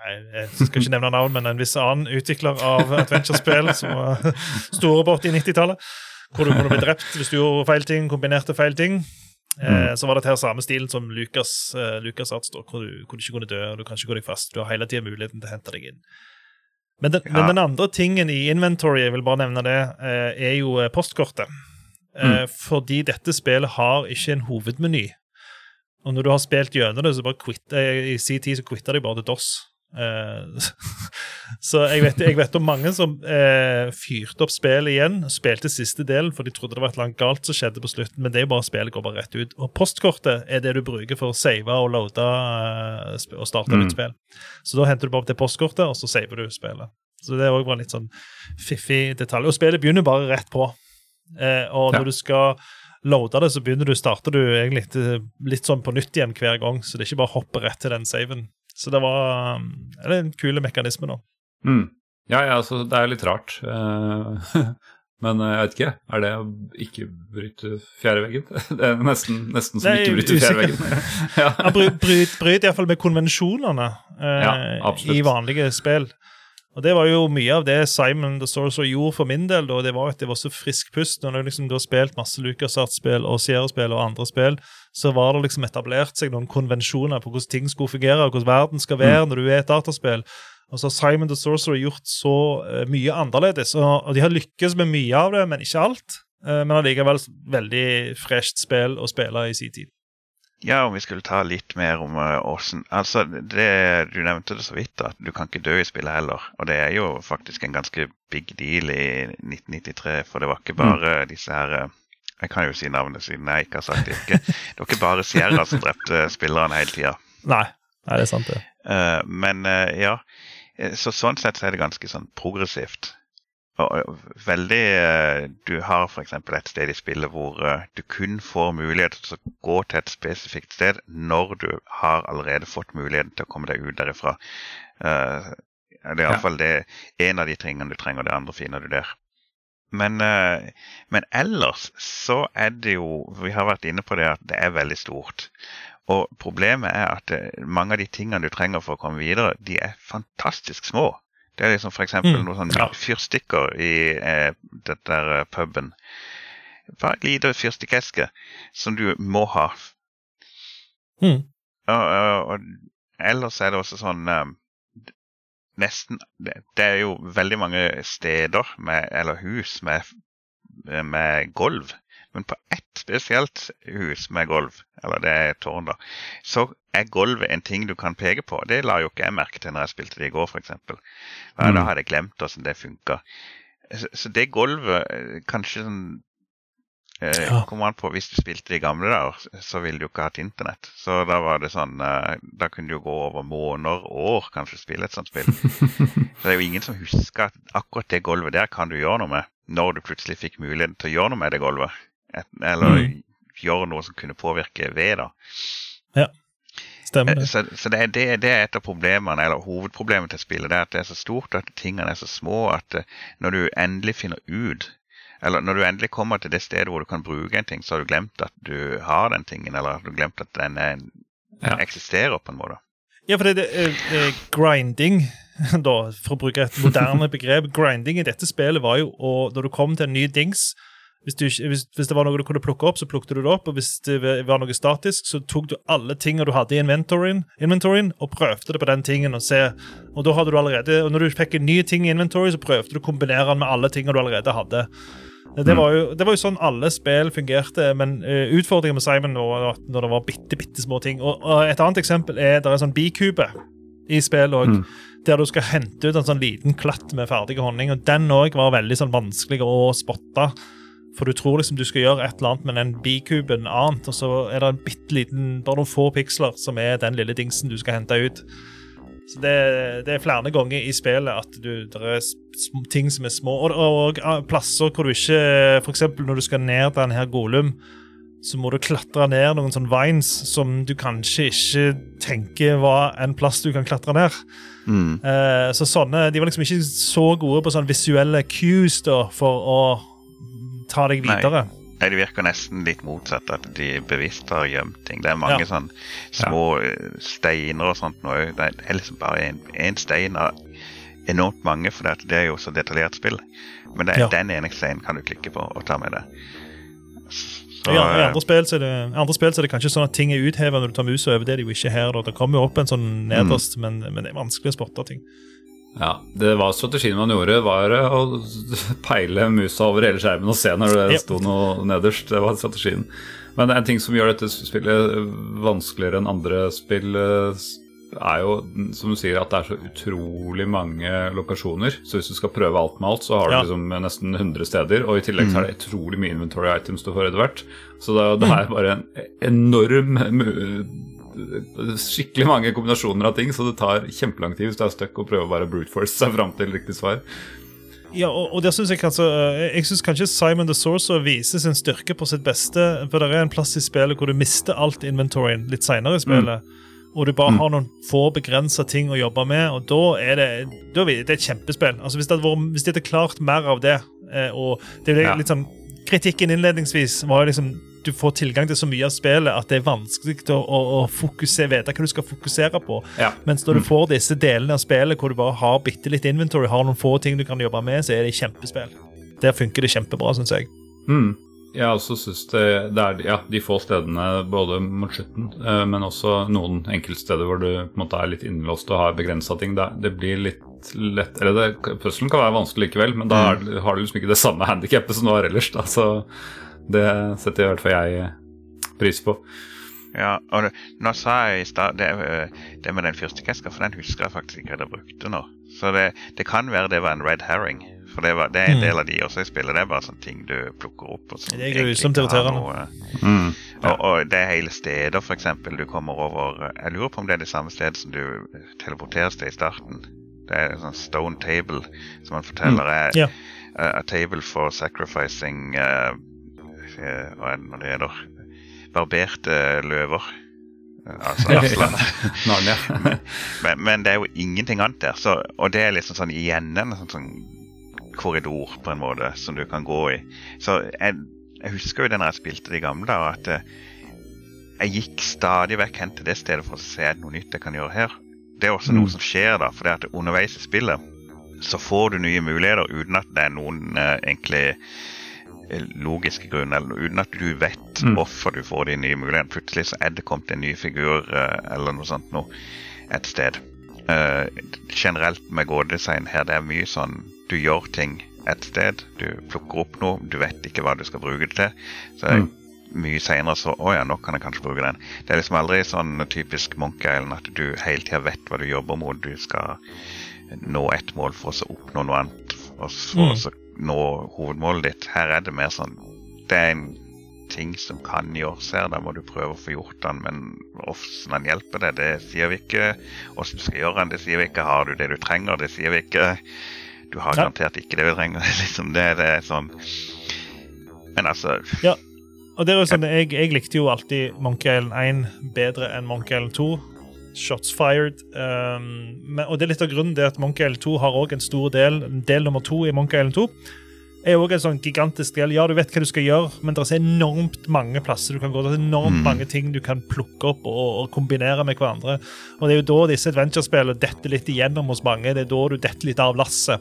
C: Jeg, skal ikke nevne navn, men en viss annen utvikler av adventure-spill som var store på 80-90-tallet. Hvor du kunne bli drept hvis du gjorde feil ting, kombinerte feil ting. Eh, så var det her samme stilen som Lucas, eh, Lucas Arts, hvor, du, hvor du ikke kunne dø, og du kan ikke gå deg fast. Du har hele tida muligheten til å hente deg inn. Men den,
D: Ja.
C: men den andre tingen i inventory, jeg vil bare nevne det, eh, er jo postkortet. Eh, Fordi dette spillet har ikke en hovedmeny. Og når du har spilt gjennom det, så bare quitter, i sin tid så quitter de bare til DOS. Eh, så jeg vet, jeg vet om mange som eh, fyrte opp spillet igjen, spilte siste delen, for de trodde det var et eller annet galt som skjedde på slutten, men det er jo bare spillet går bare rett ut. Og postkortet er det du bruker for å save og loade eh, og starte
B: Mm.
C: nytt spill. Så da henter du bare opp det postkortet, og så saver du spillet. Så det er også bare litt sånn fiffig detalj. Og spillet begynner bare rett på. Eh, og
B: Ja.
C: når du skal loade det, så begynner du, starter du egentlig litt, litt sånn på nytt igjen hver gang, så det er ikke bare å hoppe rett til den saven. Så det var um, det er en kul mekanisme, da.
B: Mm. Ja, ja, altså, det er litt rart. Eh, Men jeg vet ikke. Er det å ikke bryte fjerde veggen? Det er nesten, nesten som Nei, ikke bryte fjerde veggen.
C: ja. bryt, bryt, bryt iallfall med konvensjonene eh, ja, i vanlige spill. Og Det var jo mye av det Simon the Sorcerer gjorde for min del. Da. Det var at det var så frisk pust. Når du liksom har spilt masse LucasArts-spill og Sierra-spill og andre spill, så var det liksom etablert seg noen konvensjoner på hvordan ting skulle fungere, og hvordan verden skal være mm. når du er et dataspill. Og så har Simon the Sorcerer gjort så uh, mye annerledes. Og, de har lykkes med mye av det, men ikke alt. Uh, men allikevel veldig fresht spill å spille i sin tid.
D: Ja, om vi skulle ta litt mer om åssen uh, Altså, det, Du nevnte det så vidt, at du kan ikke dø i spillet heller. Og det er jo faktisk en ganske big deal i 1993, for det var ikke bare mm. disse her uh, Jeg kan jo si navnet siden jeg ikke har sagt det. Ikke. Det var ikke bare Sierra som drepte spillerne hele tida.
C: Nei. Nei, det er sant, det.
D: Uh, men ja, så sånn sett så er det ganske sånn progressivt. Veldig eh, Du har f.eks. et sted i spillet hvor eh, du kun får mulighet til å gå til et spesifikt sted når du har allerede fått muligheten til å komme deg ut derifra. Eh, det er iallfall ja. en av de tingene du trenger. Det andre finner du der. Men, men ellers så er det jo Vi har vært inne på det at det er veldig stort. Og problemet er at mange av de tingene du trenger for å komme videre, de er fantastisk små. Det er liksom f.eks. Mm. noen sånne ja. fyrstikker i eh, den der eh, puben. Bare en liten fyrstikkeske som du må ha. Mm. Og, og, og, ellers er det også sånn um, Nesten det, det, er jo veldig mange steder med, eller hus med, med gulv. Men på ett spesielt hus med gulv, eller det er et tårn, da, så er gulvet en ting du kan peke på. Det la jo ikke jeg merke til når jeg spilte det i går, f.eks. Ja, mm. Da hadde jeg glemt hvordan det funka. Så, så, det gulvet eh, Kanskje sånn eh, ja. Kommer an på Hvis du spilte det i gamle dager, så ville du ikke hatt internett. Så da var det sånn eh, Da kunne du jo gå over måneder, år, kanskje spille et sånt spill. så det er jo ingen som husker at akkurat det gulvet der kan du gjøre noe med når du plutselig fikk muligheten til å gjøre noe med det gulvet. Et, eller mm. Gjøre noe som kunne påvirke ved, da.
C: Ja. Stemmer
D: det. Så, så det, det, det, er et av problemene, eller hovedproblemet til spillet. det er At det er så stort, at tingene er så små at eh, når du endelig finner ut eller når du endelig kommer til det stedet hvor du kan bruke en ting, så har du glemt at du har den tingen, eller har du glemt at den, er, den ja. eksisterer på en måte.
C: Ja, for det, det er grinding, da, for å bruke et moderne begrep. Grinding i dette spillet var jo og når du kom til en ny dings, hvis, du, hvis, hvis, det var noe du kunne plukke opp, så plukket du det opp. Og hvis det var noe statisk, så tok du alle tingene du hadde i inventoryen, inventoryen og prøvde det på den tingen. Og se, og da hadde du allerede, og når du fikk en ny ting i inventory, så prøvde du å kombinere den med alle tingene du allerede hadde. Det mm. var, jo, det var jo sånn alle spill fungerte, men uh, utfordringen med Simon var når det var bitte, bitte små ting. Og, og Et annet eksempel er der er sånn bikube i spillet òg. Mm. Der du skal hente ut en sånn liten klatt med ferdig honning. og Den òg var veldig sånn vanskelig å spotte. For du tror liksom du skal gjøre et eller annet med den bikuben annet, og så er det en bitte liten, bare noen få piksler som er den lille dingsen du skal hente ut. Så det, det er flere ganger i spillet at du, det er ting som er små, og, og, og plasser hvor du ikke F.eks. når du skal ned til denne Golum, så må du klatre ned noen sånne vines som du kanskje ikke tenker var en plass du kan klatre ned. Mm. Eh, så sånne, De var liksom ikke så gode på sånne visuelle cues da, for å ta deg videre.
D: Nei. Nei, Det virker nesten litt motsatt, at de bevisst har gjemt ting. Det er mange ja. sånn små ja. Eh, steiner og sånt. Nå. Er liksom bare én stein av enormt mange, for det er jo så detaljert spill. Men det, ja. den ene steinen kan du klikke på og ta med deg.
C: I andre spill, så er det, andre spill så er det kanskje sånn at ting er utheva når du tar musa over. Det er det jo ikke her. Da. Det kommer jo opp en sånn nederst, mm. men, men, det er vanskelig å spotte ting.
B: Ja, det var strategien man gjorde, var å peile musa over hele skjermen og se når det sto noe nederst. Det var strategien. Men en ting som gjør dette spillet vanskeligere enn andre spill, er jo, som du sier, at det er så utrolig mange lokasjoner. Så hvis du skal prøve alt med alt, så har du liksom nesten 100 steder. Og i tillegg så er det mm. utrolig mye inventory items du får etter hvert. Så det, det er bare en enorm skikkelig mange kombinasjoner av ting, så det tar kjempelang tid hvis du er stuck og prøver å bare brute force seg fram til riktig svar.
C: Ja, og, og det synes Jeg kanskje Jeg synes kanskje Simon the Sorcerer viser sin styrke på sitt beste. For det er en plass i spillet hvor du mister alt inventoryen litt seinere i spillet. Mm. Og du bare mm. har noen få begrensa ting å jobbe med, og da er det, da er det et kjempespill. Altså Hvis, det hadde vært, hvis de hadde klart mer av det, Eh, og det er litt sånn Kritikken innledningsvis var jo liksom du får tilgang til så mye av spillet at det er vanskelig å, å, å fokusere, vite hva du skal fokusere på.
B: Ja.
C: Mens når du får disse delene av spillet hvor du bare har bitte litt inventory, har noen få ting du kan jobbe med, så er det kjempespill. Der funker det kjempebra, syns jeg.
B: Mm. Jeg også syns det, det er ja, de få stedene både mot slutten, eh, men også noen enkeltsteder hvor du på en måte er litt innlåst og har begrensa ting. Det, det blir litt lett Eller det, puzzlen kan være vanskelig likevel, men da er, har du liksom ikke det samme handikappet som du har ellers. Da. Så det setter i hvert fall jeg pris på.
D: Ja, og nå sa jeg i stad det, øh, det med den fyrstikkeska, for den husker jeg faktisk ikke at jeg brukte nå. Så det, det kan være det var en red herring. For det, var, det er en del av de også i spillet. Det er bare sånne ting du plukker opp. Og
C: Det er grusomt irriterende.
D: Mm. Ja. Og, og det er hele steder, f.eks. du kommer over Jeg lurer på om det er det samme stedet som du teleporteres til i starten. Det er en sånn stone table som man forteller er
C: Ja.
D: uh, a table for sacrificing uh, Hva er det når det gjelder Barberte løver. Uh, altså aslan.
B: Narnia.
D: men, men det er jo ingenting annet der. Så, og det er liksom sånn igjen en sånn, sånn korridor på en måte som du kan gå i. Så jeg, jeg husker jo det når jeg spilte de gamle, at eh, jeg gikk stadig vekk hen til det stedet for å se er det noe nytt jeg kan gjøre her. Det er også noe som skjer da, for det at underveis i spillet så får du nye muligheter uten at det er noen eh, egentlig eh, logiske grunner, eller uten at du vet
B: Mm.
D: hvorfor du får de nye mulighetene. Plutselig så er det kommet en ny figur eh, eller noe sånt noe et sted. Uh, generelt med gådesign her, det er mye sånn du gjør ting et sted, du plukker opp noe, du vet ikke hva du skal bruke det til. Så
B: Mm.
D: mye senere så Å ja, nå kan jeg kanskje bruke den. Det er liksom aldri sånn typisk Monkey Island at du hele tida vet hva du jobber mot. Du skal nå ett mål for å oppnå noe annet, og så
C: Mm.
D: så nå hovedmålet ditt. Her er det mer sånn Det er en ting som kan gjøres her, da må du prøve å få gjort den, men hvordan den hjelper deg, det sier vi ikke. Hvordan du skal gjøre den, det sier vi ikke. Har du det du trenger, det sier vi ikke. Du har
C: Ja.
D: garantert ikke det du trenger. liksom det, det er sånn Men altså Ja.
C: Og det er jo sånn, jeg, jeg likte jo alltid Monkey Island 1 bedre enn Monkey Island 2. Shots fired. Um, men, og det er litt av grunnen til at Monkey L2 har også en stor del. Del nummer to i Monkey L2. er også en sånn gigantisk del. Ja, du vet hva du skal gjøre, men det er enormt mange plasser du kan gå. Det er enormt
D: Mm.
C: mange ting du kan plukke opp og, og kombinere med hverandre. Og det er jo da disse adventure-spillene detter litt igjennom hos mange. Det er da du detter litt av lasset.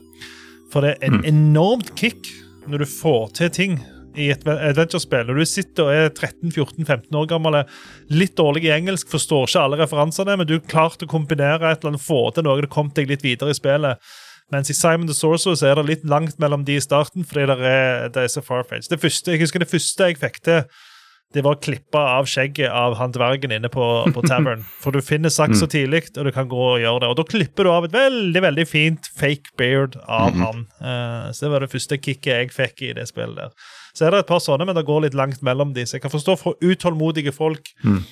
C: For det er en enormt kick når du får til ting i et adventure-spill. Når du sitter og er 13-14-15 år gammel, er litt dårlig i engelsk, forstår ikke alle referansene, men du har klart å kombinere et eller annet, få til noe, det kom deg litt videre i spillet. Mens i Simon the Sorcerer så er det litt langt mellom de i starten, fordi det er, det er så far-fetched. Det første, jeg husker det første jeg fikk til, det var å klippe av skjegget av han dvergen inne på, på tavern. For du finner saks så tidlig, og du kan gå og gjøre det. Og da klipper du av et veldig veldig fint fake beard av han. Eh, så det var det første kicket jeg fikk i det spillet der. Så er det et par sånne, men det går litt langt mellom de. Så jeg kan forstå for utålmodige folk
B: Mm.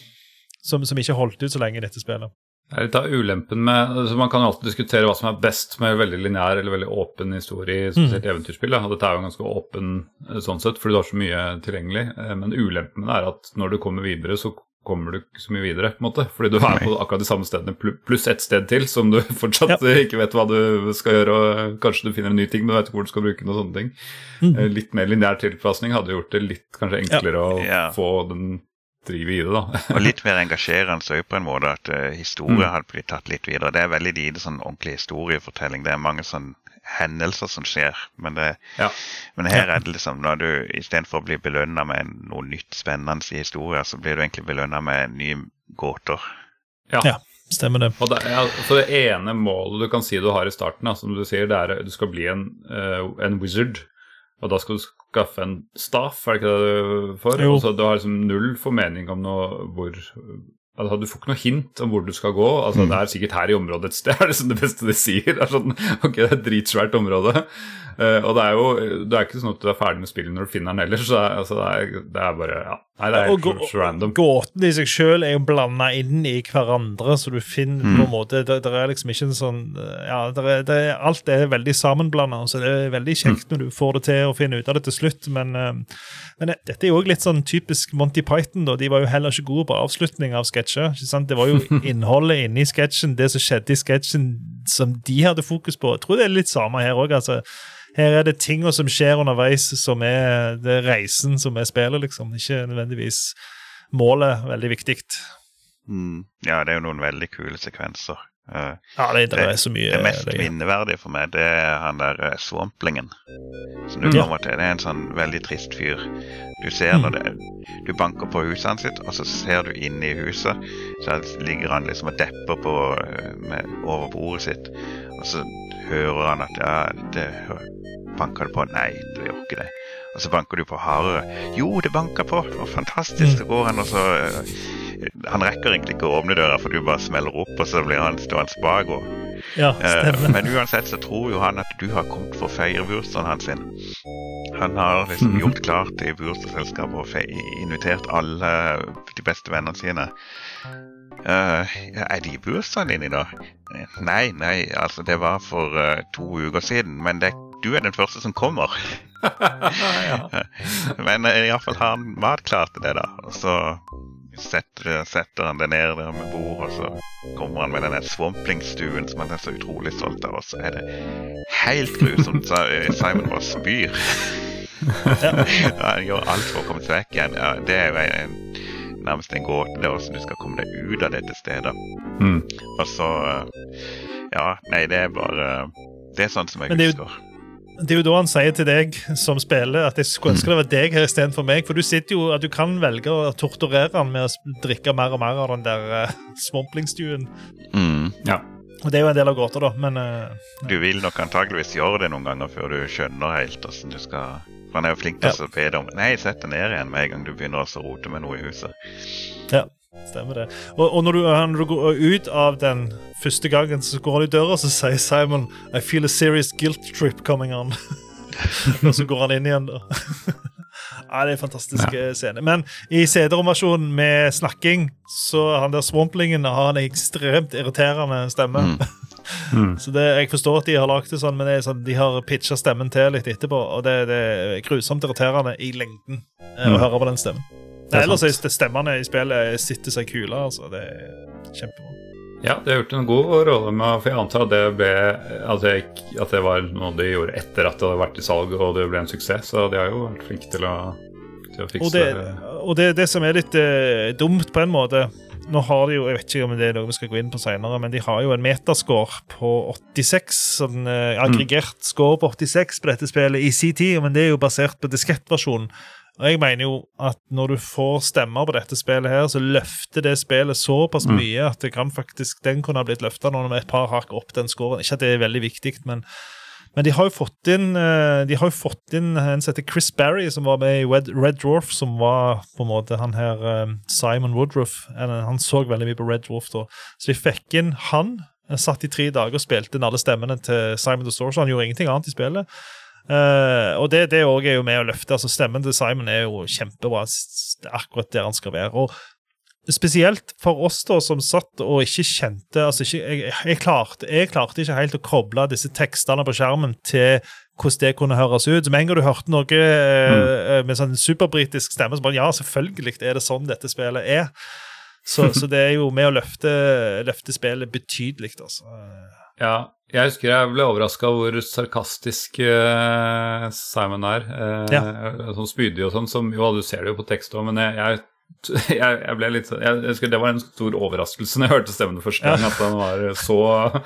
C: som, som ikke holdt ut så lenge i dette spillet.
B: Det er litt av ulempen med altså Man kan jo alltid diskutere hva som er best med veldig lineær eller veldig åpen historie, spesielt mm. eventyrspill. Og dette er jo en ganske åpen eh, sånn sett, fordi du har så mye tilgjengelig. Eh, Men ulempen er at når du kommer videre, så kommer du ikke så mye videre. på en måte, Fordi du er på akkurat de samme stedene pluss ett sted til som du fortsatt ja. ikke vet hva du skal gjøre. og Kanskje du finner en ny ting, men du vet ikke hvor du skal bruke den. og sånne ting. Mm. Litt mer lineær tilpasning hadde gjort det litt kanskje enklere å
D: Ja.
B: få den drive i det. da.
D: Og litt mer engasjerende òg, på en måte at uh, historie hadde blitt tatt litt videre. Det er veldig lite sånn ordentlig historiefortelling. Det er mange sånn hendelser som skjer. Men, det,
B: Ja.
D: men her er det liksom når du istedenfor å bli belønna med noe nytt spennende i historien, så blir du egentlig belønna med nye gåter.
B: Ja.
C: Ja. Stemmer det.
B: Og det, ja, så det ene målet du kan si du har i starten, da, som du sier, det er at du skal bli en, uh, en wizard. Og da skal du skaffe en staff, er det ikke det du får?
C: Jo.
B: Og så du har liksom null formening om noe hvor altså, Du får ikke noe hint om hvor du skal gå. altså Det er sikkert her i området et sted, er liksom det beste de sier. Det er sånn, ok, det er et dritsvært område. Uh, og det er jo det er ikke sånn at du er ferdig med spillet når du finner den ellers. Så det er, altså, det er, det er bare ja, Nei, det er helt og, random.
C: Gåten i seg sjøl er jo blanda inn i hverandre, så du finner på en måte Det, det er liksom ikke en sånn Ja, det er, det er, alt er veldig sammenblanda, så det er veldig kjekt når du får det til å finne ut av det til slutt, men, eh, men dette er jo også litt sånn typisk Monty Python, da. De var jo heller ikke gode på avslutning av sketsjer. ikke sant? Det var jo innholdet inne i sketsjen, det som skjedde i sketsjen som de hadde fokus på. Jeg tror det er litt samme her òg. Altså. her er det tinga som skjer underveis, som er det reisen som er spillet, liksom. Ikke nødvendigvis målet veldig viktig.
D: Mm. Ja, det er jo noen veldig kule sekvenser. Uh,
C: ja, det, det, er så mye
D: Det mest det, minneverdige for meg, det er han der uh, svamplingen. Som du mm. kommer til. Det er en sånn veldig trist fyr. Du ser når det Du banker på huset hans sitt, og så ser du inn i huset, så ligger han liksom og depper på uh, med, over bordet sitt. Og så hører han at ja, det banker det på. Nei, det gjør ikke det. Og så banker du på hardere. Jo, det banker på! Det var fantastisk. Så går han, og så han rekker egentlig ikke å åpne døra, for du bare smeller opp, og så blir han stående bak.
C: Ja, uh,
D: men uansett så tror jo han at du har kommet for å feire bursdagen hans. sin. Han har liksom gjort klart i bursdagsselskapet og invitert alle de beste vennene sine. Uh, er de bursdagen din i dag? Nei, nei, altså det var for uh, to uker siden. Men det, du er den første som kommer. Men uh, iallfall har han matklart det, da. Og så setter, setter han det ned der med bord, og så kommer han med denne svamplingstuen som han er så utrolig stolt av, og så er det helt grusomt. Simon bare spyr. Han gjør alt for å komme seg vekk igjen. Ja, det er jo en, nærmest en gåte, det hvordan du skal komme deg ut av dette stedet. Mm. Og så Ja, nei, det er bare Det er sånn som jeg husker
C: det er jo da han sier til deg som spiller, at jeg skulle ønske det var deg her istedenfor meg. For du sitter jo, at du kan velge å torturere han med å drikke mer og mer av den der uh, svamplingstuen.
D: Mm.
B: Ja.
C: Og Det er jo en del av gåta, da, men uh,
D: Du vil nok antageligvis gjøre det noen ganger før du skjønner helt åssen du skal For han er jo flink til ja. å be deg om Nei, sett deg ned igjen med en gang du begynner å rote med noe i huset.
C: Ja. Stemmer det. Og, og når, du, når, du, går ut av den første gangen, så går han i døra, så sier Simon I feel a serious guilt trip coming on. og så går han inn igjen, da. ja, Det er en fantastisk ja. scene. Men i CD-romasjonen med snakking, så han der swamplingen har en ekstremt irriterende stemme. Mm. Mm. Så det, Jeg forstår at de har lagd det sånn, men det sånn, de har pitcha stemmen til litt etterpå. Og det, det er grusomt irriterende i lengden mm. å høre på den stemmen. Nei, ellers er stemmene i spillet sitter seg kule. altså. Det er kjempebra.
B: Ja, de har gjort en god rolle med For jeg antar at det, ble, at, jeg, at det var noe de gjorde etter at det hadde vært i salg og det ble en suksess. Så de har jo vært flinke til å, til å fikse
C: Og det, og det, det som er litt eh, dumt på en måte Nå har de jo, Jeg vet ikke om det er noe vi skal gå inn på senere, men de har jo en metascore på 86. Sånn eh, aggregert score på 86 på dette spillet i sin tid, men det er jo basert på diskettversjonen. Og jeg mener jo at når du får stemmer på dette spillet, her, så løfter det spillet såpass mm. mye at det kan faktisk, den kunne ha blitt løfta med et par hakk opp den scoren. Ikke at det er veldig viktig, men, men de har jo fått inn eh, de har jo fått inn en som heter Chris Barry, som var med i Red, Red Dwarf, som var på en måte han her eh, Simon Woodruff. Han så veldig mye på Red Dwarf da. Så de fikk inn han. Satt i tre dager og spilte inn alle stemmene til Simon the Store, så han gjorde ingenting annet i spillet. Uh, og det, det også er jo med å løfte. altså Stemmen til Simon er jo kjempebra. Det er akkurat der han skal være. og Spesielt for oss da som satt og ikke kjente altså ikke, jeg, jeg, klarte, jeg, klarte, ikke helt å koble disse tekstene på skjermen til hvordan det kunne høres ut. Med en gang du hørte noe mm. uh, med sånn superbritisk stemme, så bare ja, selvfølgelig er det sånn dette spillet er. Så, så det er jo med å løfte, løfte spillet betydelig. altså.
B: Ja, jeg husker jeg ble overraska hvor sarkastisk uh, Simon er. Uh, ja. Sånn spydig og sånn. Som, jo, du ser det jo på tekst òg, men jeg, jeg, jeg, ble litt sånn, jeg, husker Det var en stor overraskelse når jeg hørte stemmen første gang, ja. at han var så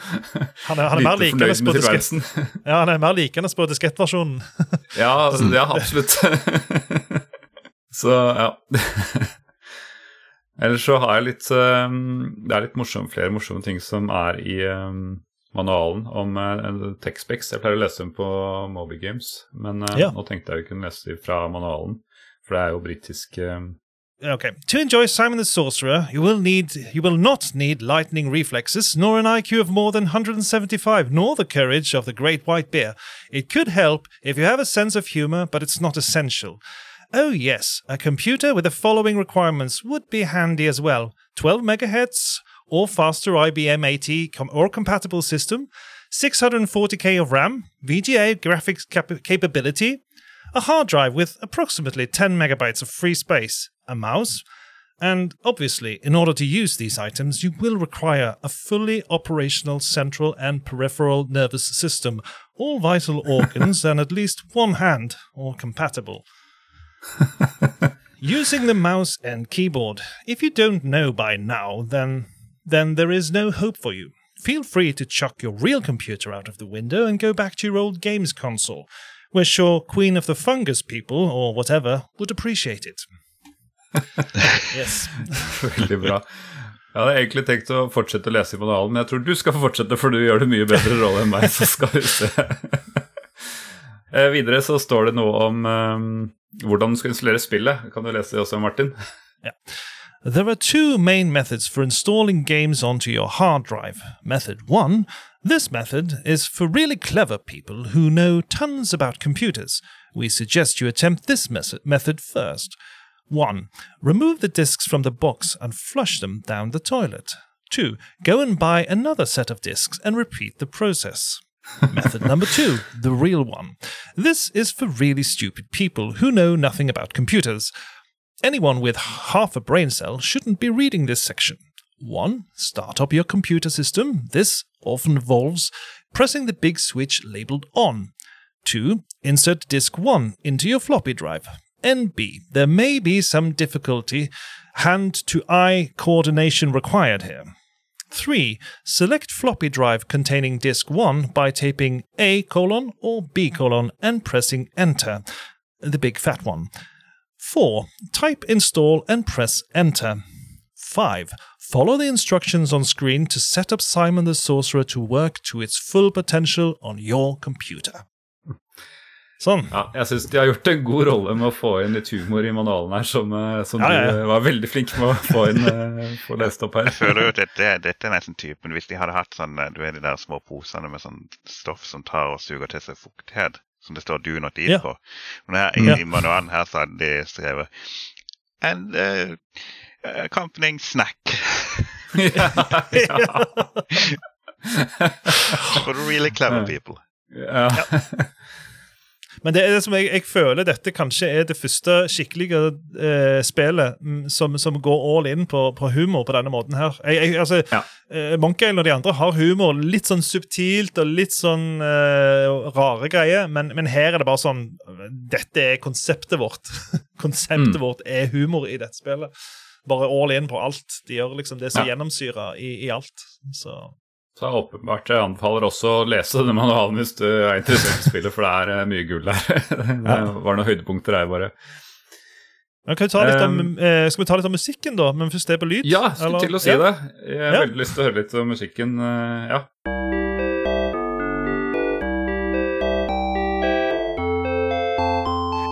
C: han er, han er lite fornøyd med tilværelsen. Ja, han er mer likende på diskettversjonen.
B: ja, altså, ja, absolutt. så, ja. Ellers så har jeg litt um, Det er litt morsomt, flere morsomme ting som er i manualen om uh, TechSpecs. Jeg pleier å lese dem på Moby Games, men uh, ja. nå tenkte jeg å kunne lese dem fra manualen, for det er jo britisk uh,
C: Okay. To enjoy Simon the Sorcerer, you will need you will not need lightning reflexes, nor an IQ of more than 175, nor the courage of the great white bear. It could help if you have a sense of humor, but it's not essential. Oh yes, a computer with the following requirements would be handy as well: 12 megahertz, or faster IBM 80 com- or compatible system, 640k of RAM, VGA graphics cap- capability, a hard drive with approximately 10 megabytes of free space, a mouse, And obviously, in order to use these items, you will require a fully operational central and peripheral nervous system, all vital organs, and at least one hand, all compatible. Using the mouse and keyboard. If you don't know by now, then then there is no hope for you. Feel free to chuck your real computer out of the window and go back to your old games console. We're sure Queen of the Fungus people, or whatever, would appreciate it. yes.
B: Veldig bra. Jeg hadde egentlig tenkt å fortsette å lese i manualen, men jeg tror du skal få fortsette, for du gjør det mye bedre rolle enn meg. så skal vi se. Eh, videre så står det noe om um, hvordan du skal installere spillet. Kan du lese det også, Martin?
C: Ja. There are two main methods for installing games onto your hard drive. Method 1 This method is for really clever people who know tons about computers. We suggest you attempt this method first. 1. Remove the disks from the box and flush them down the toilet. 2. Go and buy another set of disks and repeat the process. Method number two, the real one. This is for really stupid people who know nothing about computers. Anyone with half a brain cell shouldn't be reading this section. 1. Start up your computer system. This often involves pressing the big switch labeled on. 2. Insert disk 1 into your floppy drive. NB. There may be some difficulty hand to eye coordination required here. 3. Select floppy drive containing disk 1 by taping A colon or B colon and pressing enter, the big fat one. 4. Type install and press enter. 5. Follow the instructions on screen to set up Simon the Sorcerer to work to its full potential on your computer. Sånn.
B: Ja, jeg syns de har gjort en god rolle med å få inn litt humor i manualen her, som, eh, som ja, ja. du var veldig flink med å få inn eh, få lest opp her.
D: Jeg føler jo at dette, dette er nesten typen Hvis de hadde hatt sånn, du vet, de der små posene med sånn stoff som tar og suger til seg fuktighet, som det står 'do not eat' ja. på. Men her, i, ja. manualen her så hadde de skrevet And uh, accompanying snack. ja, For really clever people.
B: Ja.
C: Men det er det som jeg, jeg, føler dette kanskje er det første skikkelige eh, spillet mm, som, som, går all in på, på, humor på denne måten her. Jeg, jeg, altså, ja. eh, Monkey og de andre har humor litt sånn subtilt og litt sånn eh, rare greier, men, men, her er det bare sånn Dette er konseptet vårt. konseptet mm. vårt er humor i dette spillet. Bare all in på alt. De gjør liksom det som ja. gjennomsyrer i, i alt. Så
B: så jeg åpenbart jeg anbefaler også å lese det manualen hvis du er interessert i spillet, for det er uh, mye gull der. det var noen høydepunkter her, bare.
C: Kan vi om, um, eh, skal vi ta litt om musikken, da? Men først det på lyd?
B: Ja, skulle til å si ja. det. Jeg har ja. veldig lyst til å høre litt om musikken. Uh, ja.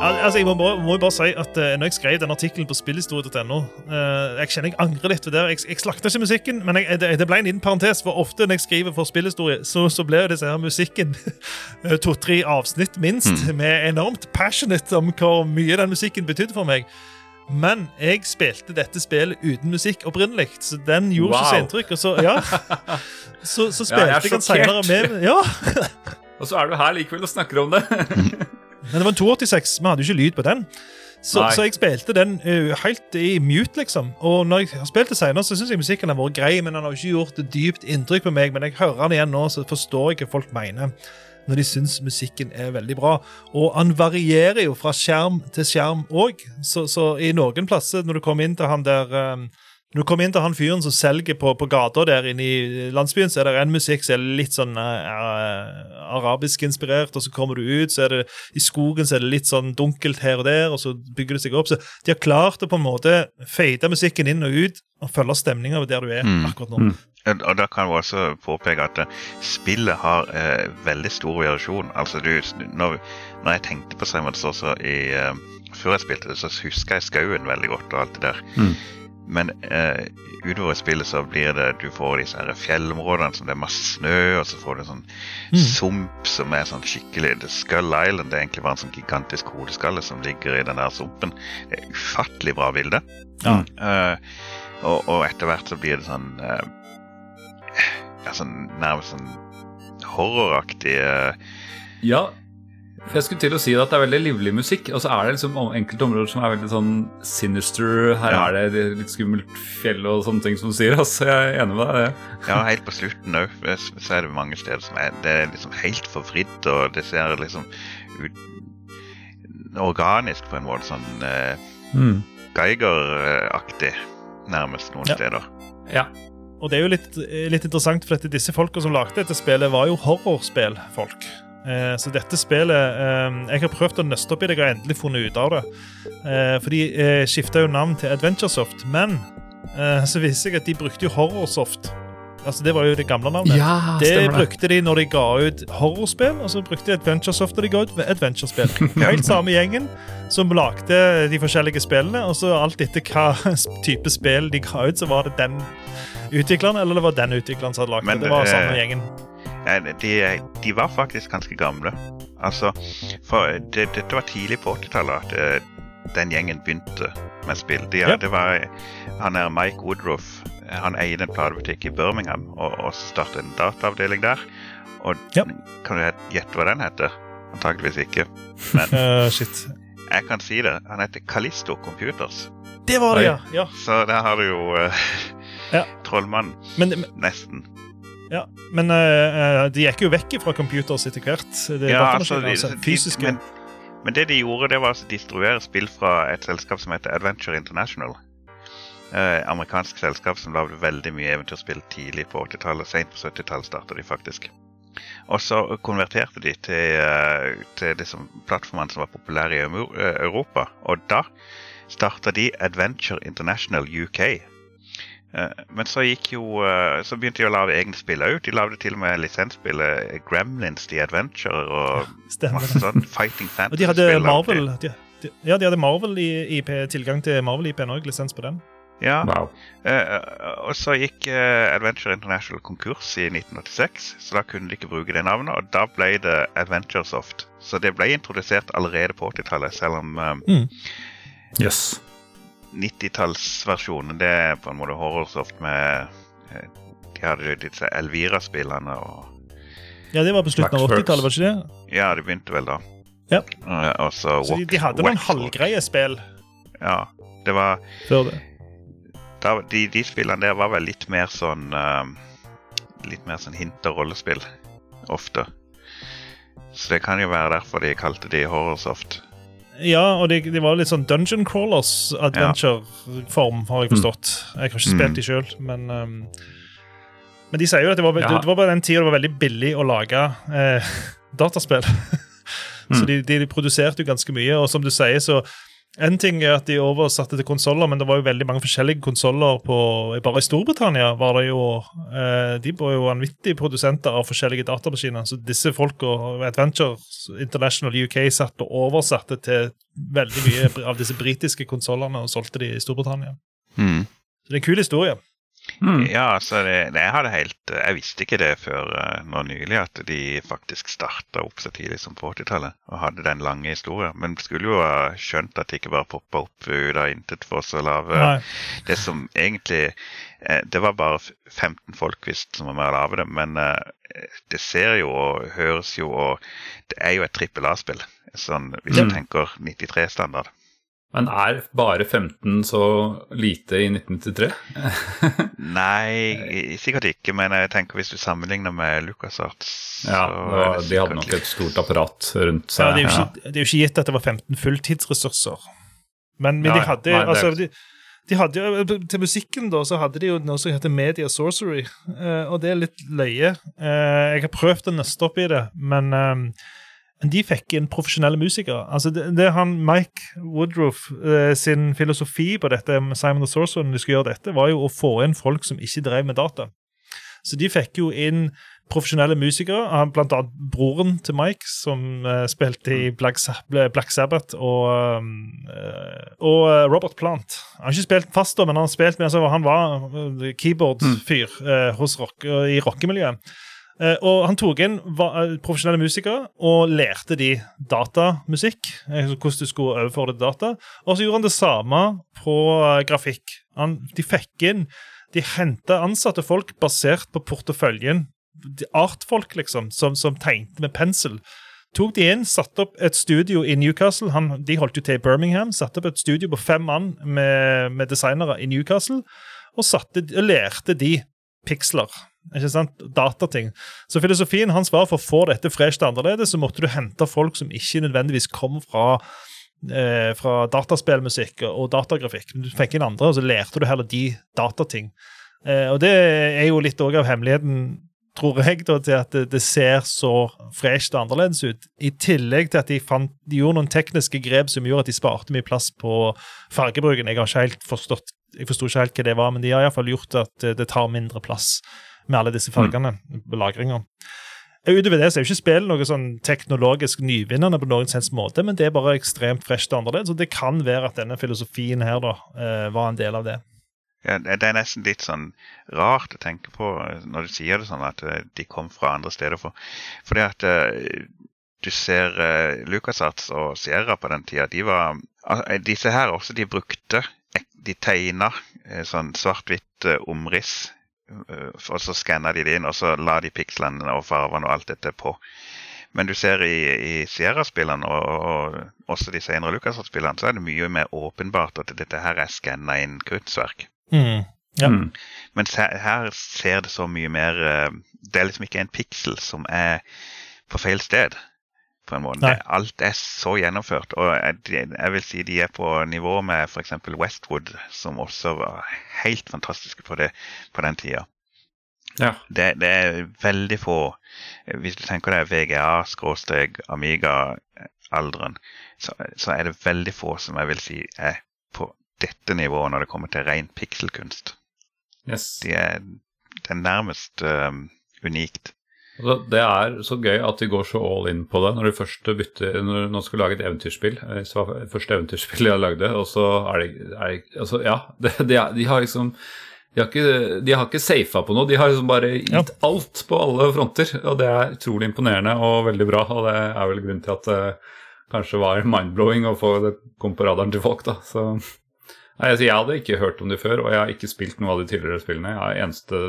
C: Altså, Jeg må, må, bare si at uh, når jeg skrev den artikkelen på spillhistorie.no uh, Jeg kjenner jeg angrer litt ved det. Jeg, jeg slakta ikke musikken, men jeg, det, det, ble en liten parentes. For ofte når jeg skriver for spillhistorie, så, så blir disse her musikken eh, to-tre avsnitt minst, mm. med enormt passionate om hvor mye den musikken betydde for meg. Men jeg spilte dette spillet uten musikk opprinnelig, så den gjorde wow. ikke så inntrykk. Og så, ja, så, så spilte ja, jeg, jeg den seinere med ja.
B: Og så er du her likevel og snakker om det.
C: Men det var en 286. Vi hadde jo ikke lyd på den. Så, så jeg spilte den uh, helt i mute, liksom. Og når jeg har spilt det senere, så syns jeg musikken har vært grei, men den har ikke gjort et dypt inntrykk på meg. Men jeg hører den igjen nå, så forstår jeg hva folk mener når de syns musikken er veldig bra. Og han varierer jo fra skjerm til skjerm òg. Så, så, i noen plasser, når du kommer inn til han der um, når du kommer inn til han fyren som selger på, på gata der inne i landsbyen, så er det en musikk som er litt sånn uh, arabisk inspirert, og så kommer du ut, så er det i skogen så er det litt sånn dunkelt her og der, og så bygger det seg opp. Så de har klart å på en måte fade musikken inn og ut og følge stemninga der du er mm. akkurat nå. Mm.
D: Og Da kan vi også påpeke at eh, spillet har eh, veldig stor variasjon. Altså du, når, når jeg tenkte på Simon Saucer eh, før jeg spilte det, så husker jeg skauen veldig godt og alt det der. Mm. Men eh, utover spillet så blir det Du får disse her fjellområdene som det er masse snø, og så får du en sånn mm. sump som er sånn skikkelig The Skull Island det er egentlig bare en sånn gigantisk hodeskalle som ligger i den der sumpen. Det er ufattelig bra bilde. Ja. Eh, og, og, etter hvert så blir det sånn eh, ja, sånn nærmest sånn horroraktig
B: Ja, For Jeg skulle til å si at det er veldig livlig musikk, og så er det liksom enkelte områder som er veldig sånn sinister. Her
D: Ja.
B: er det litt skummelt fjell og sånne ting som du sier. Altså, jeg er enig med deg.
D: Ja, helt på slutten òg, så er det mange steder som er Det er liksom helt forvridd, og det ser liksom ut organisk på en måte. Sånn eh,
B: Mm.
D: Geiger-aktig, nærmest, noen
C: Ja.
D: steder.
B: Ja.
C: Og det er jo litt, litt interessant, for at disse folka som lagde dette spillet, var jo horrorspillfolk. Eh, så dette spillet eh, Jeg har prøvd å nøste opp i det, jeg har endelig funnet ut av det. Eh, for de skifta jo navn til Adventuresoft, men eh, så viste jeg at de brukte jo Horrorsoft. Altså Det var jo det gamle navnet.
B: Ja,
C: det. brukte de når de ga ut horrorspill, og så brukte de Adventuresoft når de ga ut adventurespill. Helt samme gjengen som lagde de forskjellige spillene, og så alt etter hva type spill de ga ut, så var det den utvikleren, eller det var den utvikleren som hadde lagd det. Det var samme gjengen.
D: De, de var faktisk ganske gamle. Altså, for det, Dette var tidlig på 80-tallet at eh, den gjengen begynte med spill. De,
C: Ja.
D: Det var Han er Mike Woodruff. Han eide en platebutikk i Birmingham og, og startet en dataavdeling der. Og
C: Ja.
D: Kan du gjette hva den heter? Antakeligvis ikke. Men
C: uh, shit.
D: jeg kan si det. Han heter Callisto Computers.
C: Det var det, ja. ja.
D: Så der har du jo uh,
C: Ja.
D: Trollmannen.
C: Men, men-
D: Nesten.
C: Ja. men eh, de gikk jo vekk fra computers etter hvert. Det er
D: Ja, altså, de-
C: altså,
D: de-
C: fysiske.
D: Men, men det de gjorde, det var å distribuere spill fra et selskap som heter Adventure International. Eh, amerikansk selskap som lagde veldig mye eventyrspill tidlig på 80-tallet. Sent på 70-tallet starta de faktisk. Og så konverterte de til, eh, til liksom plattformene som var populære i Europa. Og da starta de Adventure International UK. Eh, Men så gikk jo eh, Så begynte de å lage egne spill òg. De lagde til og med lisensspillet Gremlins The Adventure og
C: Stemmer
D: masse sånn Fighting
C: Og de hadde. Marvel de, de, Ja, de hadde Marvel i IP, tilgang til Marvel-IP-en òg, lisens på den.
D: Ja,
B: Wow.
D: Uh, og så gikk uh, Adventure International konkurs i 1986, så da kunne de ikke bruke det navnet, og da ble det Adventuresoft. Så det ble introdusert allerede på 80-tallet, selv om eh,
B: Yes.
D: 90-tallsversjonen det er på en måte Horrorsoft med eh, De hadde disse Elvira-spillene og
C: Ja, det var på slutten av 80-tallet, var ikke det?
D: Ja, de begynte vel da.
C: Ja.
D: Eh, og så
C: Wax, de, de hadde noen halvgreie spill
D: Ja. Det var
C: før det.
D: da, de, de spillene der var vel litt mer sånn uh, Litt mer sånn hint- og rollespill. Ofte. Så det kan jo være derfor de kalte de Horrorsoft.
C: Ja, og det, de var litt sånn Dungeon Crawlers adventure-form, har jeg forstått. Jeg har ikke
D: Mm.
C: spilt de sjøl, men um, Men de sier jo at det var,
B: Ja.
C: det, det var bare den tida det var veldig billig å lage eh, dataspill. så
B: Mm.
C: de, de produserte jo ganske mye, og som du sier, så en ting er at de oversatte til konsoller, men det var jo veldig mange forskjellige konsoller Bare i Storbritannia var det jo eh, De var jo vanvittige produsenter av forskjellige datamaskiner. Så disse folka, Adventure International UK, satt og oversatte til veldig mye av disse britiske konsollene og solgte de i Storbritannia.
D: Mm.
C: Så det er en kul historie.
B: Mm.
D: Ja, så det, det jeg helt Jeg visste ikke det før eh, nå nylig, at de faktisk starta opp så tidlig som på 80-tallet og hadde den lange historien. Men skulle jo ha skjønt at de ikke bare poppa opp ut av intet for oss å lage det som egentlig eh, Det var bare 15 folk visst som var med å lage det, men eh, det ser jo og høres jo og Det er jo et trippel A-spill, sånn hvis du
B: Mm.
D: tenker 93-standard.
B: Men er bare 15 så lite i 1993?
D: Nei, sikkert ikke, men jeg tenker hvis du sammenligner med Lucas
B: Arts
D: Ja,
B: var, de hadde nok et stort apparat rundt
C: Ja,
B: seg.
C: det, er jo
B: Ja.
C: ikke, det er jo ikke gitt at det var 15 fulltidsressurser. Men, men
B: Ja,
C: de hadde
B: Nei, er-
C: altså, de, de hadde jo, Til musikken da, så hadde de jo noe som heter Media Sorcery, eh, og det er litt løye. Eh, jeg har prøvd å nøste opp i det, men eh, de fikk inn profesjonelle musikere. Altså det, det han Mike Woodruff eh, sin filosofi på dette med Simon the Sorcerer når de skulle gjøre dette, var jo å få inn folk som ikke drev med data. Så de fikk jo inn profesjonelle musikere, blant annet broren til Mike, som eh, spilte i Black, Black Sabbath, og, eh, og eh, Robert Plant. Han har ikke spilt fast, da, men han, spilt med, altså, han var eh, keyboard-fyr eh, hos rock, i rockemiljøet. Eh, og han tok inn eh, profesjonelle musikere og lærte de datamusikk. eh, hvordan du skulle overføre det til data. Og så gjorde han det samme på grafikk. Han, de fikk inn De henta ansatte folk basert på porteføljen. Artfolk, liksom, som, som tegnte med pensel. tok de inn, satte opp et studio i Newcastle. Han, de holdt jo til i Birmingham. Satte opp et studio på fem mann med, med designere i Newcastle, og, satte, og lærte de piksler. Ikke sant? Datating. Så filosofien hans var for å få dette fresht annerledes, så måtte du hente folk som ikke nødvendigvis kom fra eh, fra dataspillmusikk og datagrafikk. Du fikk inn andre, og så lærte du heller de datating. Eh, og det er jo litt av hemmeligheten tror jeg, da, til at det, det ser så fresht og annerledes ut. I tillegg til at de, fant, de, gjorde noen tekniske grep som gjorde at de sparte mye plass på fargebruken. Jeg har ikke helt forstått jeg forsto ikke helt hva det var, men de har iallfall gjort at det tar mindre plass med alle disse fargene Mm. lagringa. Utover det så er jo ikke spillet noe sånn teknologisk nyvinnende på noen sens måte, men det er bare ekstremt fresht og annerledes, og det kan være at denne filosofien her da eh, var en del av det.
D: Ja, det er nesten litt sånn rart å tenke på når du sier det sånn, at eh, de kom fra andre steder. For, fordi at du ser uh, LucasArts og Sierra på den tida, de var Disse her også, de brukte De tegna sånn svart-hvitt omriss. Og så skanner de det inn, og så la de pikslene og farvene og alt dette på. Men du ser i, i Sierra-spillene og, og også de senere Lucas-spillene, så er det mye mer åpenbart at dette her er skanna inn kruttsverk.
C: Mm. Ja. Mm.
D: Mens her, her, ser det så mye mer eh, Det er liksom ikke en piksel som er på feil sted. På en måte. Nei. alt er så gjennomført. Og jeg, jeg, vil si de er på nivå med f.eks. Westwood, som også var helt fantastiske på det på den tida.
B: Ja.
D: Det, det, er veldig få Hvis du tenker deg VGA-Amiga-alderen, så, så, er det veldig få som jeg vil si er på dette nivået når det kommer til ren pikselkunst.
B: Yes.
D: De er, det er nærmest um, unikt.
B: Altså, det er så gøy at de går så all in på det når de først bytter Når de skal lage et eventyrspill. Det var det første eventyrspillet jeg lagde, og så er det, er det altså, Ja, det, de, de, har liksom de har ikke, de har ikke safa på noe, de har liksom bare gitt ja. alt på alle fronter. Og det er utrolig imponerende og veldig bra, og det er vel grunnen til at det kanskje var mind-blowing å få det kom på radaren til folk, da. Så altså, Jeg hadde ikke hørt om de før, og jeg har ikke spilt noe av de tidligere spillene. Det eneste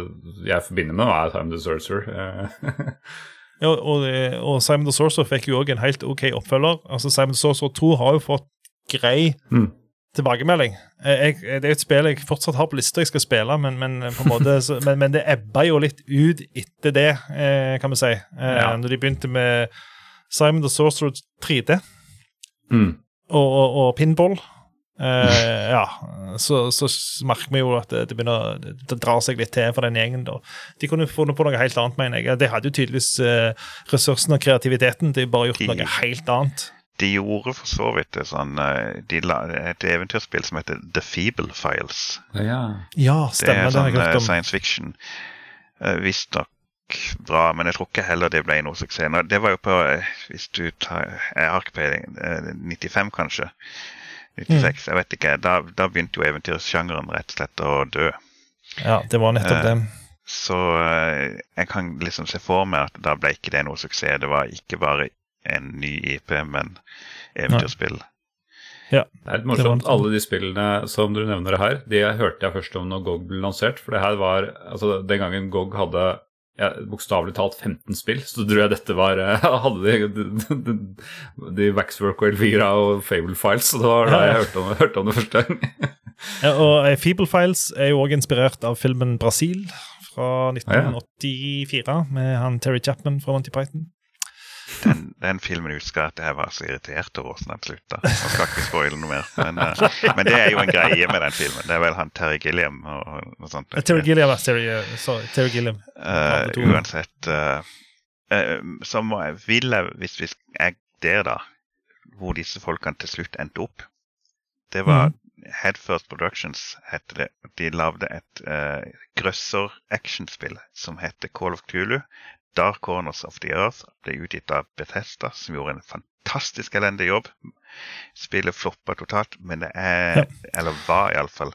B: jeg forbinder med, er Time the Sorcerer.
C: ja, og, og, Simon the Sorcerer fikk jo òg en helt OK oppfølger. Altså, Simon the Sorcerer 2 har jo fått grei mm. tilbakemelding. Jeg, det er et spill jeg fortsatt har på lista jeg skal spille, men, men, måte, så, men, men det ebba jo litt ut etter det, eh, kan vi si. Eh, ja. Når de begynte med Simon the Sorcerer 3D
B: mm.
C: og, og, og pinball. Uh, ja, så, så, merker vi jo at det, det begynner det drar seg litt til for den gjengen. da. De kunne funnet på noe helt annet, mener jeg. De hadde jo tydeligvis uh, ressursene og kreativiteten. De har bare gjort de, noe helt annet.
D: De gjorde for så vidt det sånn uh, de la, et eventyrspill som heter The Feeble Files.
B: Ja,
C: ja stemmer.
D: Det er sånn science fiction. Uh, Visstnok bra, men jeg tror ikke heller det ble noe suksess. Det var jo på hvis du tar, Jeg har ikke peiling. 95, kanskje. 96, jeg vet ikke. Da, da begynte jo eventyrsjangeren rett og slett å dø.
C: Ja, det var nettopp det.
D: Eh, så eh, jeg kan liksom se for meg at da ble ikke det noe suksess. Det var ikke bare en ny IP, men eventyrspill.
C: Ja,
B: det er litt morsomt. Alle de spillene som du nevner her, de hørte jeg først om når GOG ble lansert. For det her var altså den gangen GOG hadde ja, bokstavelig talt 15 spill, så tror jeg dette var eh, Hadde de, de, de, Waxwork og Elvira og Fable Files, så det var da jeg hørte om, hørte om det første gang.
C: ja, og eh, Fable Files er jo òg inspirert av filmen Brasil fra 1984, med han Terry Chapman fra Monty Python.
D: Den, den, filmen husker jeg at jeg var så irritert over hvordan den slutta. Jeg skal ikke spoile noe mer. Men, uh, men, det er jo en greie med den filmen. Det er vel han Terry Gilliam og noe sånt.
C: Terry Gilliam, Terry, uh, sorry, Terry Gilliam.
D: Uh, uansett så må jeg, vil jeg, hvis vi er der, da, hvor disse folkene til slutt endte opp Det var mm. Headfirst Productions, heter det. De lagde et uh, grøsser-actionspill som heter Call of Cthulhu. Dark Corners of the Earth ble utgitt av Bethesda, som gjorde en fantastisk elendig jobb. Spillet floppa totalt, men det er, ja. eller var iallfall,